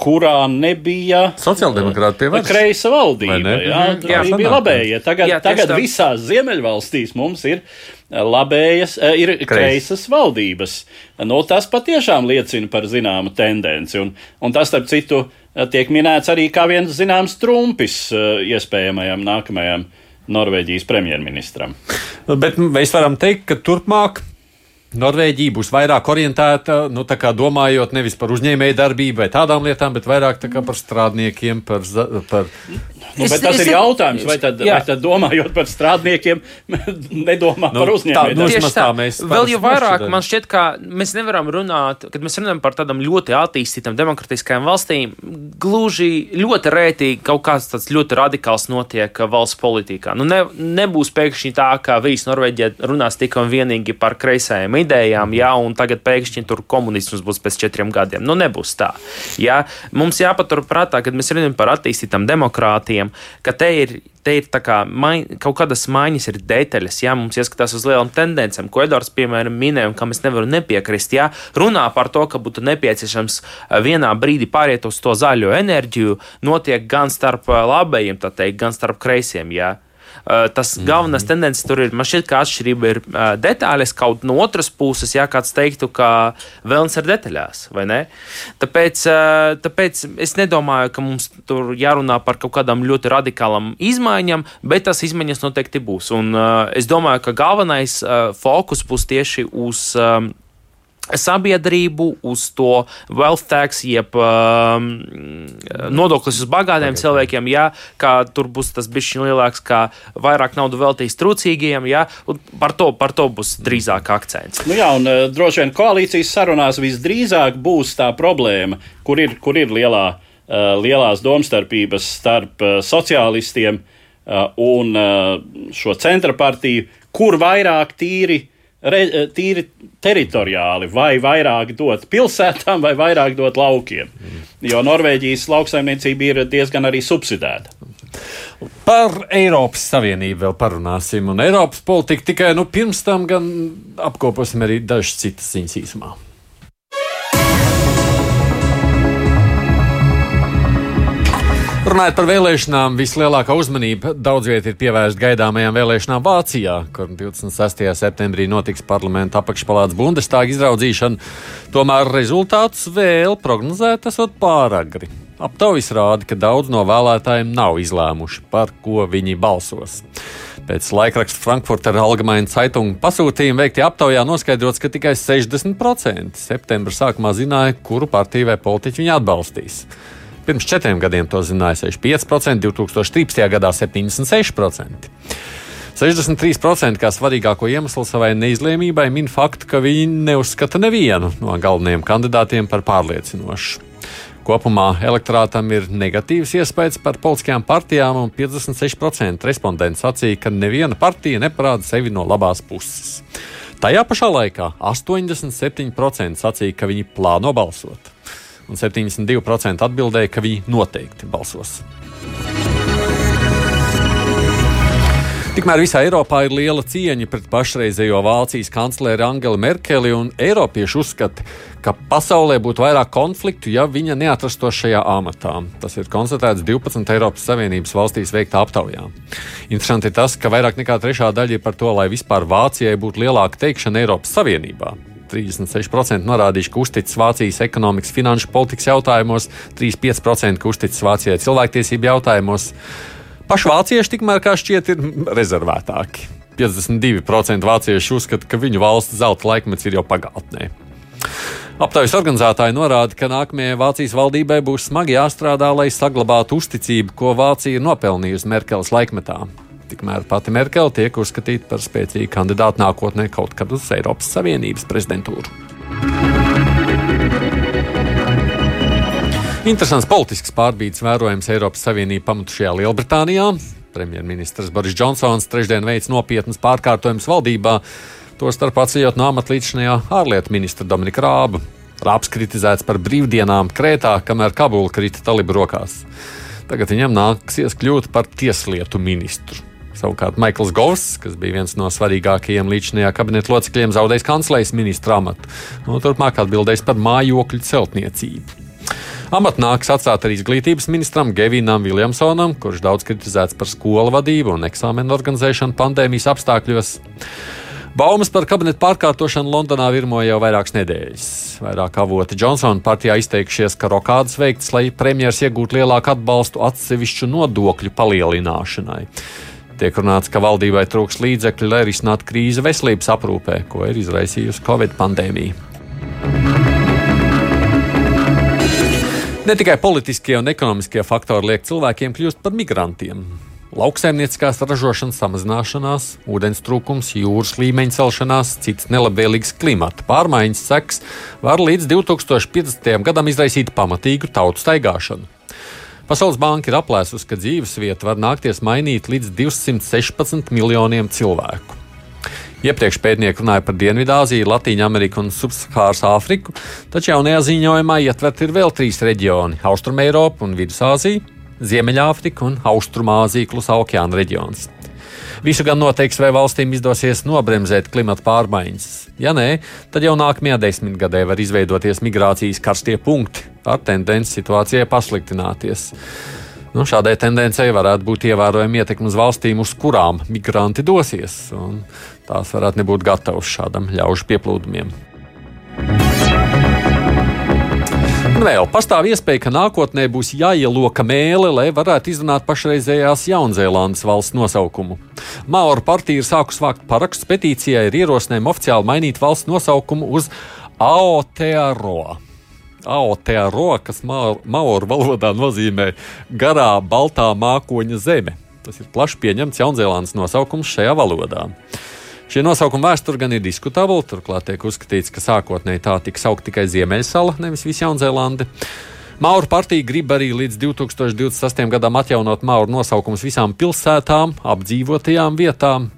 kurā nebija sociāldemokrāta pievērsta kreisa valdība. Jā, jā, jā bija labējie. Tagad, jā, tagad tā. visās ziemeļvalstīs mums ir eh, labējas, eh, ir Kreis. kreisas valdības. Nu, tas patiešām liecina par zināmu tendenci. Un, un tas, starp citu, tiek minēts arī kā viens zināms trumpis iespējamajam nākamajam Norvēģijas premjerministram. Bet mēs varam teikt, ka turpmāk Norvēģija būs vairāk orientēta, nu, domājot nevis par uzņēmēju darbību vai tādām lietām, bet vairāk par strādniekiem, par. par Nu, es, tas es, ir jautājums, vai tad, jā. vai tad domājot par strādniekiem, nedomā nu, par uzņēmējiem. Nu, Tieši tā, mēs vēl jau vairāk man šķiet, ka mēs nevaram runāt, kad mēs runājam par tādām ļoti attīstītām demokratiskajām valstīm, gluži ļoti rētīgi kaut kāds tāds ļoti radikāls notiek valsts politikā. Nu, ne, nebūs pēkšņi tā, ka visi Norvēģija runās tikai un vienīgi par kreisajiem idejām, jā, un tagad pēkšņi tur komunisms būs pēc četriem gadiem. Nu, nebūs tā. Jā. Mums jāpatur prātā, kad mēs runājam par attīstītām demokrātijām runājam, ka te ir te ir kā, mai, kaut kādas maiņas, ir detaļas, ja mums ieskatās uz lielām tendencēm, ko Edvards, piemēram, minēja, un kam es nevaru nepiekrist. Ja runā par to, ka būtu nepieciešams vienā brīdī pāriet uz to zaļo enerģiju, notiek gan starp labējiem, teikt, gan starp kreisiem. Ja. Eh, tas -hmm. galvenais tendences tur ir. Man šķiet, ka atšķirība ir uh, detaļas, kaut no otras puses, ja kāds teiktu, ka vēlams ir detaļās, vai ne? Tāpēc, uh, tāpēc es nedomāju, ka mums tur jārunā par kaut kādām ļoti radikālām izmaiņām, bet tās izmaiņas noteikti būs. Un es domāju, ka galvenais fokus būs tieši uz. Um, sabiedrību, uz to wealth tax, jeb um, nodoklis uz bagātiem okay. cilvēkiem, ja, kā tur būs tas bišķiņ lielāks, kā vairāk naudu veltīs trūcīgiem, ja, par to, par to būs drīzāk akcents. Nu jā, un uh, droši vien koalīcijas sarunās visdrīzāk būs tā problēma, kur ir, kur ir lielā, uh, lielās domstarpības starp uh, sociālistiem un šo centra partiju, kur vairāk tīri re, eh, tīri teritoriāli, vai vairāk dot pilsētām, vai vairāk dot laukiem. Jo Norvēģijas lauksaimniecība ir diezgan arī subsidēta. Par Eiropas Savienību vēl parunāsim, un Eiropas politiku tikai nu, pirms tam gan apkoposim arī dažas citas ziņas īsumā. Runājot par vēlēšanām, vislielākā uzmanība daudz vietā ir pievērsta gaidāmajām vēlēšanām Vācijā, kur 26. septembrī notiks parlamenta apakšpalāts Bundestāga izraudzīšana. Tomēr rezultātus vēl prognozēt esot pāragri. Aptaujas rāda, ka daudz no vēlētājiem nav izlēmuši, par ko viņi balsos. Pēc laikraksta Frankfurter Allgemeine Zeitung pasūtījuma veiktajā aptaujā noskaidrots, ka tikai 60% septembra sākumā zināja, kuru partiju vai politiķu viņi atbalstīs. Pirms četriem gadiem to zināja 65%, 2013. gadā 76%. 63% kā svarīgāko iemeslu savai neizlēmībai min faktu, ka viņi neuzskata nevienu no galvenajiem kandidātiem par pārliecinošu. Kopumā elektorātam ir negatīvs iespējas par politiskajām partijām, un 56% respondentu sacīja, ka neviena partija neparāda sevi no labās puses. Tajā pašā laikā 87% sacīja, ka viņi plāno balsot un 72% atbildēja, ka viņi noteikti balsos. Tikmēr visā Eiropā ir liela cieņa pret pašreizējo Vācijas kancleri Angelu Merkeli, un Eiropieši uzskata, ka pasaulē būtu vairāk konfliktu, ja viņa neatrastos šajā amatā. Tas ir konstatēts 12 Eiropas Savienības valstīs veiktā aptaujā. Interesanti ir tas, ka vairāk nekā trešā daļa ir par to, lai vispār Vācijai būtu lielāka teikšana Eiropas Savienībā. 36% norādījuši, ka uzticas Vācijas ekonomikas, finanšu politikas jautājumos, 35% ka uzticas Vācijai cilvēktiesību jautājumos. Paši vācieši tikmēr, kā šķiet, ir rezervētāki. 52% vācieši uzskata, ka viņu valsts zelta laikmets ir jau pagātnē. Aptaujas organizētāji norāda, ka nākamajai Vācijas valdībai būs smagi jāstrādā, lai saglabātu uzticību, ko Vācija ir nopelnījusi Merkeles laikmetā. Tikmēr pati Merkele tiek uzskatīta par spēcīgu kandidātu nākotnē kaut kad uz Eiropas Savienības prezidentūru. Interesants politisks pārbīdes vērojams Eiropas Savienību pamatušajā Lielbritānijā. Premjerministrs Boris Džonsons trešdien veids nopietnas pārkārtojumus valdībā, tostarp atceļot no amata līdzinājā ārlietu ministra Dominika Rāba. Rāps kritizēts par brīvdienām Krētā, kamēr Kabula krita talibu rokās. Tagad viņam nāksies kļūt par tieslietu ministru. Savukārt Maikls Govs, kas bija viens no svarīgākajiem līdzinājā kabineta locekļiem, zaudējis kanclejas ministra amatu. No nu, turpmāk atbildēs par mājokļu celtniecību. Amatu nāks atstāt arī izglītības ministram Gevinam Viljamsonam, kurš daudz kritizēts par skolu vadību un eksāmenu organizēšanu pandēmijas apstākļos. Baumas par kabineta pārkārtošanu Londonā virmoja jau vairākas nedēļas. Vairāk avoti Džonsona partijā izteikušies, ka rokādas veikts, lai premjerministrs iegūtu lielāku atbalstu atsevišķu nodokļu palielināšanai. Tiek runāts, ka valdībai trūks līdzekļu, lai risinātu krīzi veselības aprūpē, ko ir izraisījusi Covid pandēmija. Ne tikai politiskie un ekonomiskie faktori liek cilvēkiem kļūt par migrantiem. Lauksaimnieciskās ražošanas samazināšanās, ūdens trūkums, jūras līmeņa celšanās, cits nelabvēlīgs klimata pārmaiņas seks var līdz 2050. gadam izraisīt pamatīgu tautu staigāšanu. Pasaules banka ir aplēsusi, ka dzīvesvieta var nākties mainīt līdz 216 miljoniem cilvēku. Iepriekš pētnieki runāja par Dienvidāziju, Latviju, Ameriku un Subsahāras Āfriku, taču jaunajā ziņojumā ietvert ir vēl trīs reģioni - Austrumēropa un Vidusāzija. Ziemeļāfrika un Austrumāzija, Klusā okeāna reģions. Visu gan noteiks, vai valstīm izdosies nobremzēt klimata pārmaiņas. Ja nē, tad jau nākamajā desmitgadē var izveidoties migrācijas karstie punkti ar tendenci situācijai pasliktināties. Nu, šādai tendencei varētu būt ievērojama ietekme uz valstīm, uz kurām migranti dosies. Tās varētu nebūt gatavas šādam ļaužu pieplūdumiem. Un vēl pastāv iespēja, ka nākotnē būs jāieloka mēlē, lai varētu izrunāt pašreizējās Jaunzēlandes valsts nosaukumu. Maoru partija ir sākusi vākt parakstus petīcijai ar ierosinājumu oficiāli mainīt valsts nosaukumu uz Aotearoa. Aotearoa, kas maoru valodā nozīmē garā baltā mākoņa zeme. Tas ir plaši pieņemts Jaunzēlandes nosaukums šajā valodā. Šie nosaukumi vēsture gan ir diskutabli, turklāt tiek uzskatīts, ka sākotnēji tā tika saukt tikai Ziemeļsala, nevis visa Jaunzēlande. Mauru partija grib arī līdz 2028. gadam atjaunot Mauru nosaukumus visām pilsētām, apdzīvotajām vietām.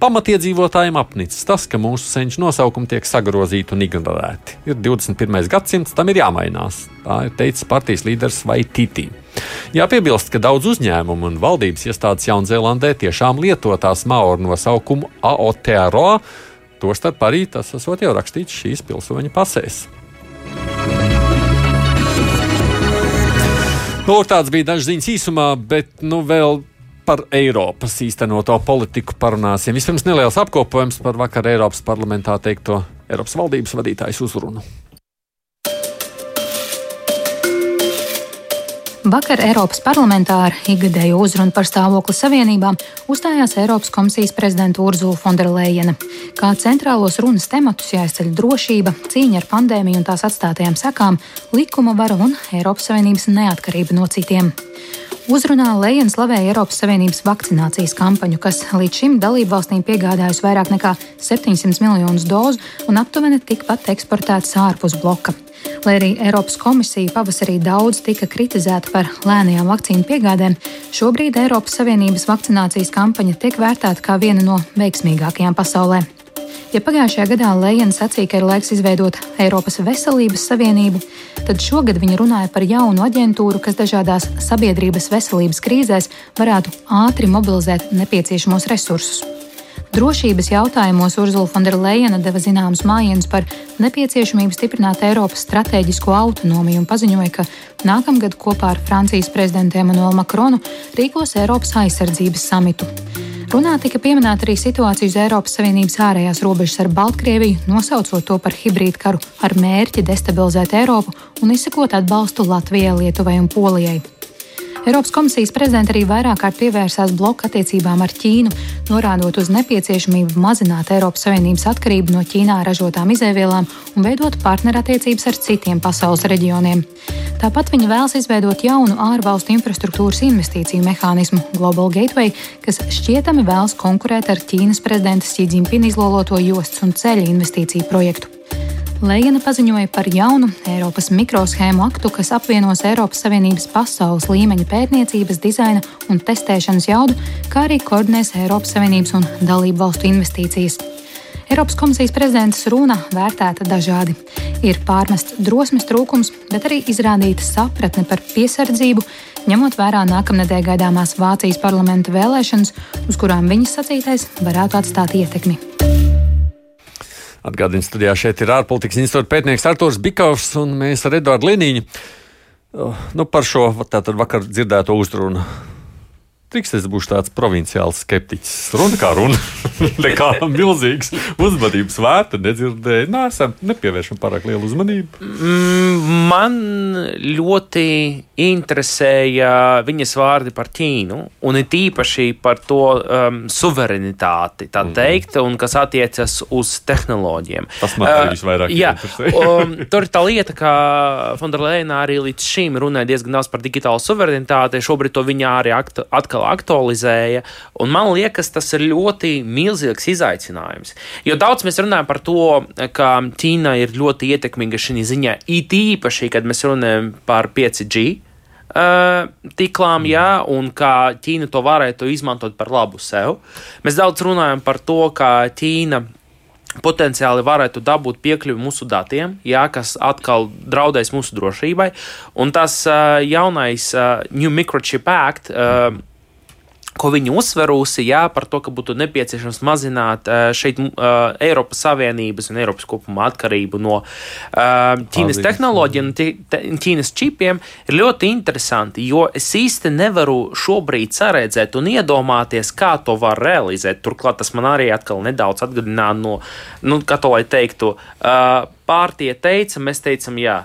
Pamatiedzīvotājiem apnicis tas, ka mūsu senču nosaukumi tiek sagrozīti un ignorēti. Ir 21. gadsimts, tam ir jāmainās. Tā ir teicis partijas līderis Vaititi. Jāpiebilst, ka daudz uzņēmumu un valdības iestādes Jaunzēlandē tiešām lieto tās maoru nosaukumu Aotearoa, tostarp arī tas esot jau rakstīts šīs pilsoņu pasēs. Nu, tāds bija dažs ziņas īsumā, bet nu vēl par Eiropas īstenoto politiku parunāsim. Vispirms neliels apkopojums par vakar Eiropas parlamentā teikto Eiropas valdības vadītājas uzrunu. Vakar Eiropas parlamentā ar ikgadēju uzrunu par stāvokli savienībā uzstājās Eiropas komisijas prezidenta Urzula Fonderleina. Kā centrālos runas tematus jāizceļ drošība, cīņa ar pandēmiju un tās atstātajām sekām, likuma vara un Eiropas Savienības neatkarība no citiem. Uzrunā Lējens slavēja Eiropas Savienības vakcinācijas kampaņu, kas līdz šim dalību valstīm piegādājusi vairāk nekā 700 miljonus dozu un aptuveni tikpat eksportētas ārpus bloka. Lai arī Eiropas komisija pavasarī daudz tika kritizēta par lēnajām vakcīnu piegādēm, šobrīd Eiropas Savienības vakcinācijas kampaņa tiek vērtēta kā viena no veiksmīgākajām pasaulē. Ja pagājušajā gadā Lēna sacīja, ka ir laiks izveidot Eiropas veselības savienību, tad šogad viņa runāja par jaunu aģentūru, kas dažādās sabiedrības veselības krīzēs varētu ātri mobilizēt nepieciešamos resursus. Drošības jautājumos Urzula Fonderleina deva zināmus mājienus par nepieciešamību stiprināt Eiropas stratēģisko autonomiju un paziņoja, ka nākamgad kopā ar Francijas prezidentu Emmanuelu Makronu rīkos Eiropas aizsardzības samitu. Runā tika pieminēta arī situācija uz Eiropas Savienības ārējās robežas ar Baltkrieviju, nosaucot to par hibrīdu karu ar mērķi destabilizēt Eiropu un izsakot atbalstu Latvijai, Lietuvai un Polijai. Eiropas komisijas prezidents arī vairāk kārt pievērsās bloka attiecībām ar Ķīnu, norādot uz nepieciešamību mazināt Eiropas Savienības atkarību no Ķīnā ražotām izēvielām un veidot partnerattiecības ar citiem pasaules reģioniem. Tāpat viņa vēlas izveidot jaunu ārvalstu infrastruktūras investīciju mehānismu Global Gateway, kas šķietami vēlas konkurēt ar Ķīnas prezidenta Xi-Jinping izloloto jostas un ceļa investīciju projektu. Lēgana paziņoja par jaunu Eiropas mikroshēmu aktu, kas apvienos Eiropas Savienības pasaules līmeņa pētniecības, dizaina un testēšanas jaudu, kā arī koordinēs Eiropas Savienības un dalību valstu investīcijas. Eiropas komisijas prezidents runa vērtēta dažādi. Ir pārmests drosmes trūkums, bet arī izrādīta sapratne par piesardzību, ņemot vērā nākamnedēļ gaidāmās Vācijas parlamenta vēlēšanas, uz kurām viņas sacītais varētu atstāt ietekmi. Atgādījums studijā šeit ir ārpolitikas institūta pētnieks Artūrs Bikovs un mēs ar Eduardu Liniņu oh, nu, par šo tātad vakar dzirdēto uzrunu Triks es būšu tāds provinciāls skeptiķis. Runa kā runa. Nekā milzīgs uzmanības vērta nedzirdēju. Nē, esam nepievēršam pārāk lielu uzmanību. Mm, man ļoti interesēja viņas vārdi par Ķīnu, un it īpaši par to um, suverenitāti, tā mhm. teikt, un kas attiecas uz tehnoloģiem. Tas man arī uh, visvairāk jā, um, tur ir tā lieta, ka Fonderleina arī līdz šim runāja diezgan daudz par digitālu suverenitāti. Šobrīd to viņa arī atkal aktualizēja. Man liekas, tas ir ļoti milzīgs izaicinājums. Jo daudz mēs runājam par to, ka Ķīna ir ļoti ietekmīga šī ziņā, it īpaši, kad mēs runājam par 5G. Uh, tiklām, jā, un kā Ķīna to varētu izmantot par labu sev. Mēs daudz runājam par to, ka Ķīna potenciāli varētu dabūt piekļuvi mūsu datiem, jā, kas atkal draudēs mūsu drošībai. Un tas uh, jaunais uh, New Microchip Act. Uh, ko viņi uzsverusi, jā, par to, ka būtu nepieciešams mazināt šeit Eiropas Savienības un Eiropas kopumā atkarību no Ķīnas tehnoloģiem Ķīnas čipiem, ir ļoti interesanti, jo es īsti nevaru šobrīd saredzēt un iedomāties, kā to var realizēt. Turklāt tas man arī atkal nedaudz atgādināja no, nu, kā to lai teiktu, pārtie teica, mēs teicam, jā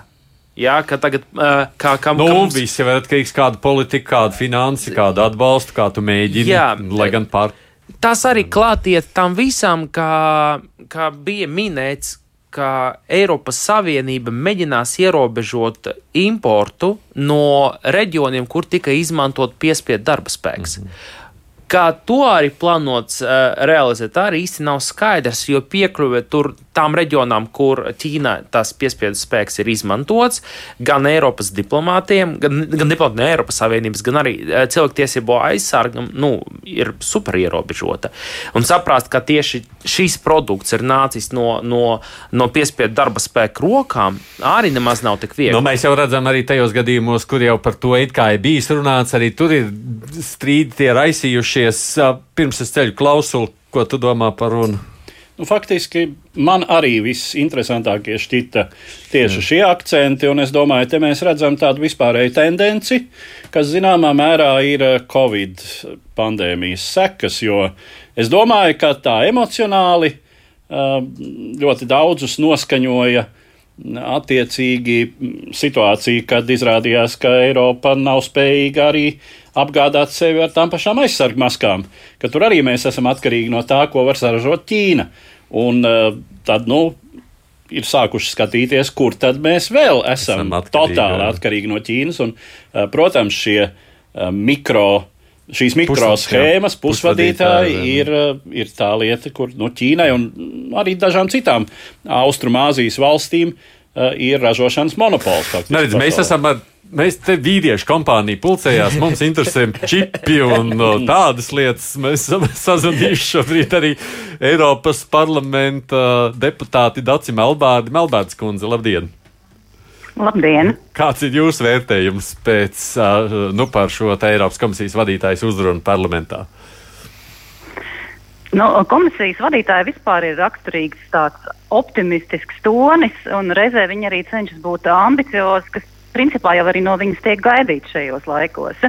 Jā, ka tagad uh, kā kam nu, mums... viss jau ir atkarīgs no kāda politika, kāda finansi, kāda atbalsta, kā tu mēģini. Jā, lai gan pār. Tas arī klātiet tam visam, kā, kā bija minēts, ka Eiropas Savienība mēģinās ierobežot importu no reģioniem, kur tika izmantot piespiedu darba spēks. Mm -hmm. Kā to arī plānots uh, realizēt, arī īsti nav skaidrs, jo piekļuve tur tām reģionām, kur Ķīnā tas piespiedu spēks ir izmantots, gan Eiropas diplomātiem, gan, gan diplomātiem no Eiropas Savienības, gan arī uh, cilvēktiesību aizsargam, nu, ir super ierobežota. Un saprast, ka tieši šīs produkts ir nācis no, no, no piespiedu darba spēka rokām, arī nemaz nav tik viegli. Nu, mēs jau redzam arī tajos gadījumos, kur jau par to it kā ir bijis runāts, arī tur ir strīdi tie raisījušie klausīties, pirms es ceļu klausulu, ko tu domā par runu? Nu, faktiski man arī viss interesantākie šķita tieši Jā. šie akcenti, un es domāju, te mēs redzam tādu vispārēju tendenci, kas zināmā mērā ir Covid pandēmijas sekas, jo es domāju, ka tā emocionāli ļoti daudzus noskaņoja attiecīgi situācija, kad izrādījās, ka Eiropa nav spējīga arī apgādāt sevi ar tām pašām aizsargu maskām, ka tur arī mēs esam atkarīgi no tā, ko var saražot Ķīna. Un eh, tad, nu, ir sākuši skatīties, kur tad mēs vēl esam, esam atkarīgi, totāli atkarīgi no Ķīnas. Un, eh, protams, šie eh, mikro. Šīs mikroshēmas, pusvadītāji ir, ir tā lieta, kur no nu, Ķīnai un arī dažām citām Austrumāzijas valstīm ir ražošanas monopols. Neredz, mēs esam ar mēs te vīriešu kompānija pulcējās, mums interesē čipi un no, tādas lietas. Mēs esam sazvanījuši šobrīd arī Eiropas parlamenta deputāti Daci Melbārdi. Melbārds kundze, labdien! Labdien! Kāds ir jūsu vērtējums pēc nu, par šo Eiropas komisijas vadītājas uzrunu parlamentā? Nu, komisijas vadītāja vispār ir raksturīgs tāds optimistisks tonis, un reizē viņa arī cenšas būt ambiciozi, kas principā jau arī no viņas tiek gaidīts šajos laikos.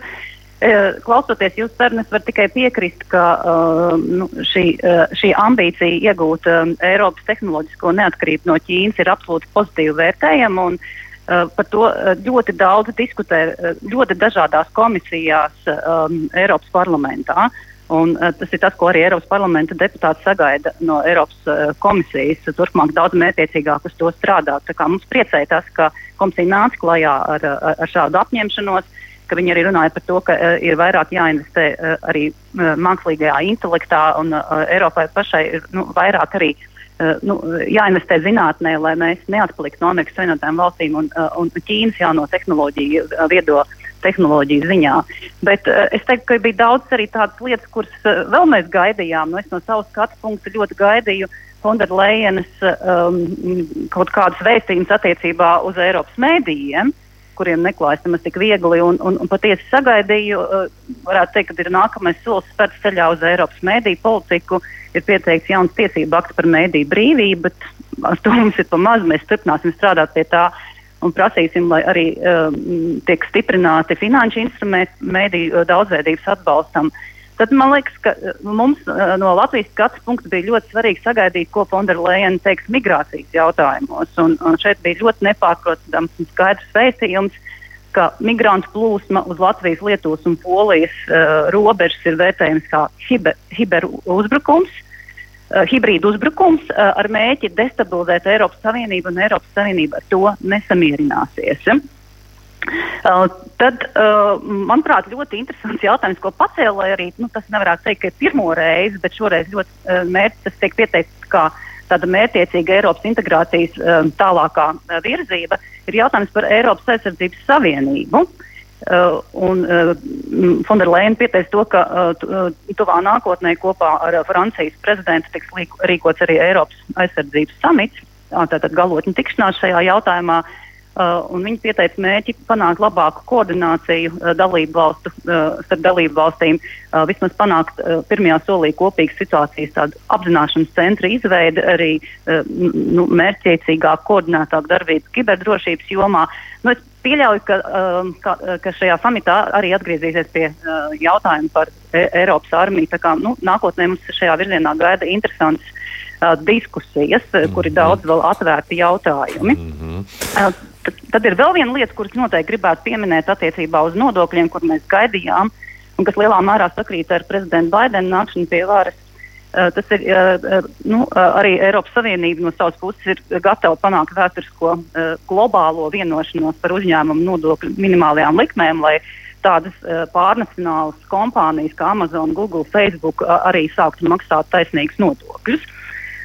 E, klausoties jūsu sarunas, var tikai piekrist, ka uh, nu, šī, uh, šī ambīcija iegūt uh, Eiropas tehnoloģisko neatkarību no Ķīnas ir absolūti pozitīvi vērtējama. Un, uh, par to ļoti daudz diskutē ļoti dažādās komisijās um, Eiropas parlamentā. Un, uh, tas ir tas, ko arī Eiropas parlamenta deputāti sagaida no Eiropas uh, komisijas. Turpmāk daudz mērķiecīgāk uz to strādāt. Mums priecē tas, ka komisija nāca klajā ar, ar, ar šādu apņemšanos, ka viņi arī runāja par to, ka uh, ir vairāk jāinvestē uh, arī uh, mākslīgajā intelektā un uh, Eiropai pašai ir nu, vairāk arī uh, nu, jāinvestē zinātnē, lai mēs neatpaliktu no Amerikas Savienotajām valstīm un, uh, un Ķīnas jauno tehnoloģiju, uh, viedo tehnoloģiju ziņā. Bet es teiktu, ka bija daudz arī tādas lietas, kuras vēl mēs gaidījām. Nu, es no savas skatu punkta ļoti gaidīju Fonderlejenas um, kaut kādus vēstījumus attiecībā uz Eiropas mēdījiem, kuriem neklājas nemaz tik viegli. Un, un, un patiesi sagaidīju, uh, varētu teikt, ka ir nākamais solis spērts ceļā uz Eiropas mēdīju politiku. Ir pieteikts jauns tiesību akts par mēdīju brīvību, bet ar to mums ir pa maz. Mēs turpināsim strādāt pie tā un prasīsim, lai arī um, tiek stiprināti finanšu instrumenti mēdīju daudzveidības atbalstam. Uh, Tad man liekas, ka eh, mums eh, no Latvijas skatu punkta bija ļoti svarīgi sagaidīt, ko Fonderleina teiks migrācijas jautājumos. Un, un šeit bija ļoti nepārprotams un skaidrs vēstījums, ka migrantu plūsma uz Latvijas, Lietuvas un Polijas uh, robežas ir vērtējams kā hiber, hiber uzbrukums, uh, hibrīda uzbrukums uh, ar mēķi destabilizēt Eiropas Savienību, un Eiropas Savienība ar to nesamierināsies. Ja? Uh, tad, uh, manuprāt, ļoti interesants jautājums, ko pacēla, lai arī nu, tas nevarētu teikt, ka ir pirmo reizi, bet šoreiz ļoti uh, mērķis, tas tiek pieteikts kā tāda mērķiecīga Eiropas integrācijas uh, tālākā uh, virzība, ir jautājums par Eiropas aizsardzības savienību. Uh, un uh, Fonderleina pieteica to, ka uh, tuvā nākotnē kopā ar uh, Francijas prezidentu tiks rīkots arī Eiropas aizsardzības samits, tātad galotņu tikšanās šajā jautājumā. Uh, Uh, viņi pieteica mērķi panākt labāku koordināciju uh, dalību valstu, uh, starp dalību valstīm, uh, vismaz panākt uh, pirmajā solī kopīgas situācijas apzināšanas centra izveidi, arī uh, nu, mērķiecīgāk, koordinētāk darbību kiberdrošības jomā. Nu, es pieļauju, ka, uh, ka, ka šajā samitā arī atgriezīsies pie uh, jautājuma par e Eiropas armiju. Tā kā, nu, nākotnē mums šajā virzienā gaida interesants uh, diskusijas, mm -hmm. kur ir daudz vēl atvērti jautājumi. Mm -hmm. uh, tad, tad ir vēl viena lieta, kuras noteikti gribētu pieminēt attiecībā uz nodokļiem, kur mēs gaidījām, un kas lielā mērā sakrīt ar prezidentu Baidenu nākšanu pie varas. Uh, tas ir uh, nu, uh, arī Eiropas Savienība no savas puses ir gatava panākt vēsturisko globālo vienošanos par uzņēmumu nodokļu minimālajām likmēm, lai tādas pārnacionālas kompānijas kā Amazon, Google, Facebook arī sāktu maksāt taisnīgus nodokļus.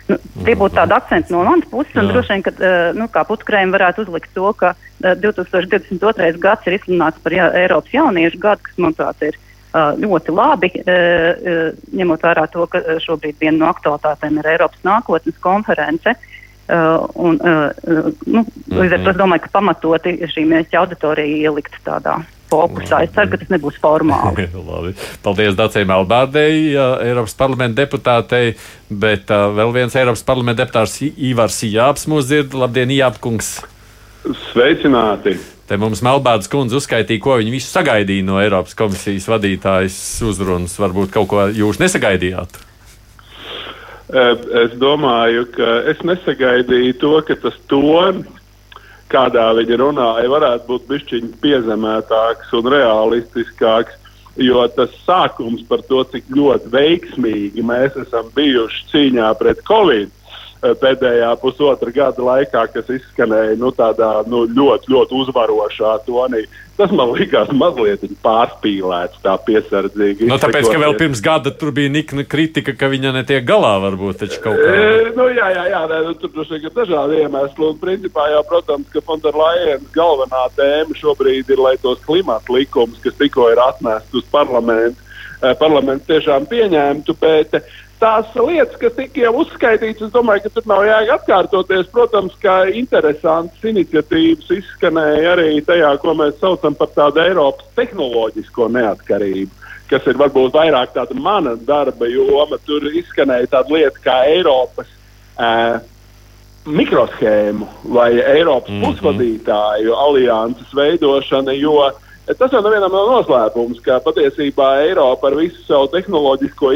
Nu, tie būtu tādi akcenti no manas puses, un Jā. droši vien, ka nu, kā putkrējiem varētu uzlikt to, ka 2022. gads ir izsludināts par jā, Eiropas jauniešu gadu, kas, manuprāt, ir ļoti labi, ņemot vērā to, ka šobrīd viena no aktualitātēm ir Eiropas nākotnes konference. Un, nu, līdz ar to es domāju, ka pamatoti šī mērķa auditorija ielikt tādā fokusā. Es ceru, ka tas nebūs formāli. Labi. Paldies Dacei Melbārdei, Eiropas parlamenta deputātei, bet uh, vēl viens Eiropas parlamenta deputāts Ivars Jāps mūs dzird. Labdien, Jāpkungs! Sveicināti! Te mums Melbārdas kundze uzskaitīja, ko viņi visu sagaidīja no Eiropas komisijas vadītājas uzrunas. Varbūt kaut ko jūs nesagaidījāt? Es domāju, ka es nesagaidīju to, ka tas tonis kādā viņi runāja, varētu būt bišķiņi piezemētāks un realistiskāks. Jo tas sākums par to, cik ļoti veiksmīgi mēs esam bijuši cīņā pret Covid, pēdējā pusotra gada laikā, kas izskanēja nu, tādā nu, ļoti, ļoti uzvarošā tonī. Tas man likās mazliet pārspīlēts, tā piesardzīgi. Nu, tāpēc, ka vēl pirms gada tur bija nikna kritika, ka viņa netiek galā, varbūt taču kaut kā. E, nu, jā, jā, jā nē, nu, tur droši vien ir dažādi iemesli. Un, principā, jau, protams, ka Fonderlajens galvenā tēma šobrīd ir, lai tos klimata likumus, kas tikko ir atnesti uz parlamentu, eh, parlaments tiešām pieņemtu. Bet, tās lietas, kas tika jau uzskaitītas, es domāju, ka tur nav jēga atkārtoties. Protams, ka interesantas iniciatīvas izskanēja arī tajā, ko mēs saucam par tādu Eiropas tehnoloģisko neatkarību. Kas ir varbūt vairāk tāda mana darba joma. Tur izskanēja tāda lieta kā Eiropas uh, mikroshēmu vai Eiropas mm -hmm. pusvadītāju alianses veidošana, jo tas jau nevienam nav noslēpums, ka patiesībā Eiropa ar visu savu tehnoloģisko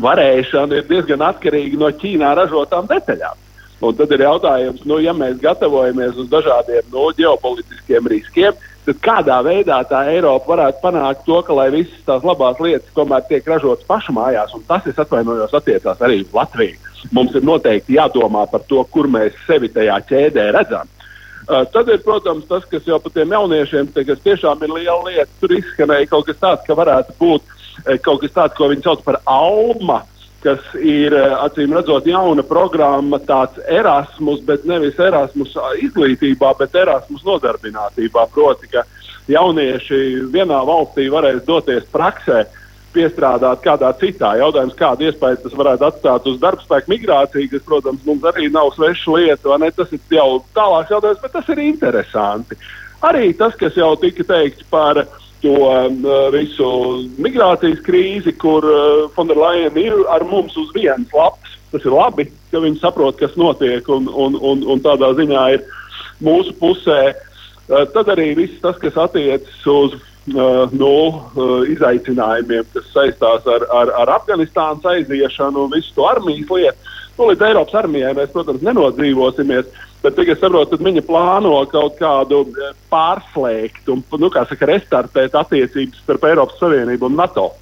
varēšana ir diezgan atkarīga no Ķīnā ražotām detaļām. Un tad ir jautājums, nu, ja mēs gatavojamies uz dažādiem nu, ģeopolitiskiem riskiem, tad kādā veidā tā Eiropa varētu panākt to, ka visas tās labās lietas tomēr tiek ražotas pašu mājās, un tas, es atvainojos, attiecās arī uz Latviju. Mums ir noteikti jādomā par to, kur mēs sevi tajā ķēdē redzam. Uh, tad ir, protams, tas, kas jau par tiem jauniešiem, te, kas tiešām ir liela lieta, tur izskanēja kaut kas tāds, ka varētu būt kaut kas tāds, ko viņi sauc par ALMA, kas ir eh, acīm redzot jauna programma, tāds Erasmus, bet nevis Erasmus izglītībā, bet Erasmus nodarbinātībā. Proti, ka jaunieši vienā valstī varēs doties praksē. Piestrādāt kādā citā. Jautājums, kādu iespēju tas varētu atstāt uz darbspēku migrāciju, kas, protams, mums arī nav sveša lieta. Tas ir jau tālāks jautājums, bet tas ir interesanti. Arī tas, kas jau tika teikts par uh, to um, visu migrācijas krīzi, kur uh, Fonderlaina ir ar mums uz vienas lapas. Tas ir labi, ka viņi saprot, kas notiek, un, un, un, un tādā ziņā ir mūsu pusē. Uh, tad arī viss tas, kas attiecas uz uh, nu, uh, izaicinājumiem, kas saistās ar, ar, ar Afganistānas aiziešanu un visu to armijas lietu. Nu, līdz Eiropas armijai mēs, protams, nenodzīvosimies. Uh, Bet, es saprotu, tad viņi plāno kaut kādu eh, pārslēgt un, nu, kā saka, restartēt attiecības starp Eiropas Savienību un NATO.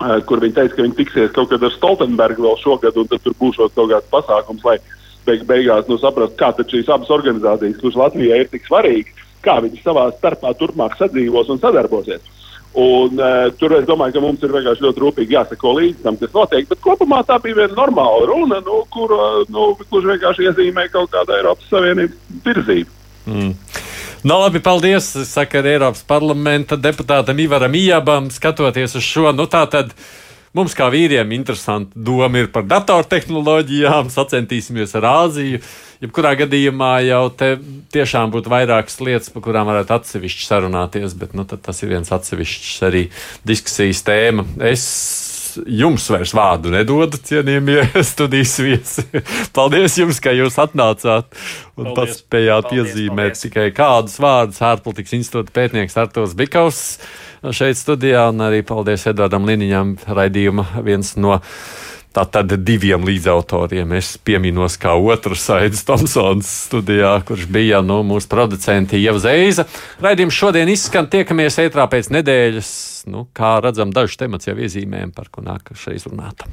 Uh, kur viņi teica, ka viņi tiksies kaut kad ar Stoltenbergu vēl šogad, un tur būs kaut kāds pasākums, lai beig beigās nu, saprastu, kā šīs abas organizācijas, kuras Latvijai ir tik svarīgas, kā viņas savā starpā turpmāk sadzīvos un sadarbosies. Un, uh, tur es domāju, ka mums ir vienkārši ļoti rūpīgi jāsako līdzi tam, kas notiek. Bet kopumā tā bija viena normāla runa, nu, kur uh, nu, gluži vienkārši iezīmē kaut kādu Eiropas Savienības virzību. Mm. Nu, labi, paldies. Saka Eiropas parlamenta deputātam Ivaram Ijabam, skatoties uz šo. Nu, tā tad mums, kā vīriem, interesanti doma ir par datortehnoloģijām, sacentīsimies ar Āziju. Jebkurā gadījumā jau te tiešām būtu vairākas lietas, par kurām varētu atsevišķi sarunāties, bet nu, tas ir viens atsevišķs arī diskusijas tēma. Es jums vairs vārdu nedodu, cienījamie studijas viesi. paldies jums, ka jūs atnācāt un paldies, paspējāt paldies, iezīmēt paldies. tikai kādus vārdus ārpolitikas institūta pētnieks Artos Bikaus šeit studijā, un arī paldies Edvardam Liniņam, raidījuma viens no. Tātad diviem līdzautoriem es pieminos kā otru Saidus Tomsons studijā, kurš bija no nu, mūsu producenti Ieva Zeiza. Raidījums šodien izskan, tiekamies ētrā pēc nedēļas. Nu, kā redzam, dažus temats jau iezīmējam, par ko nākamais runāt.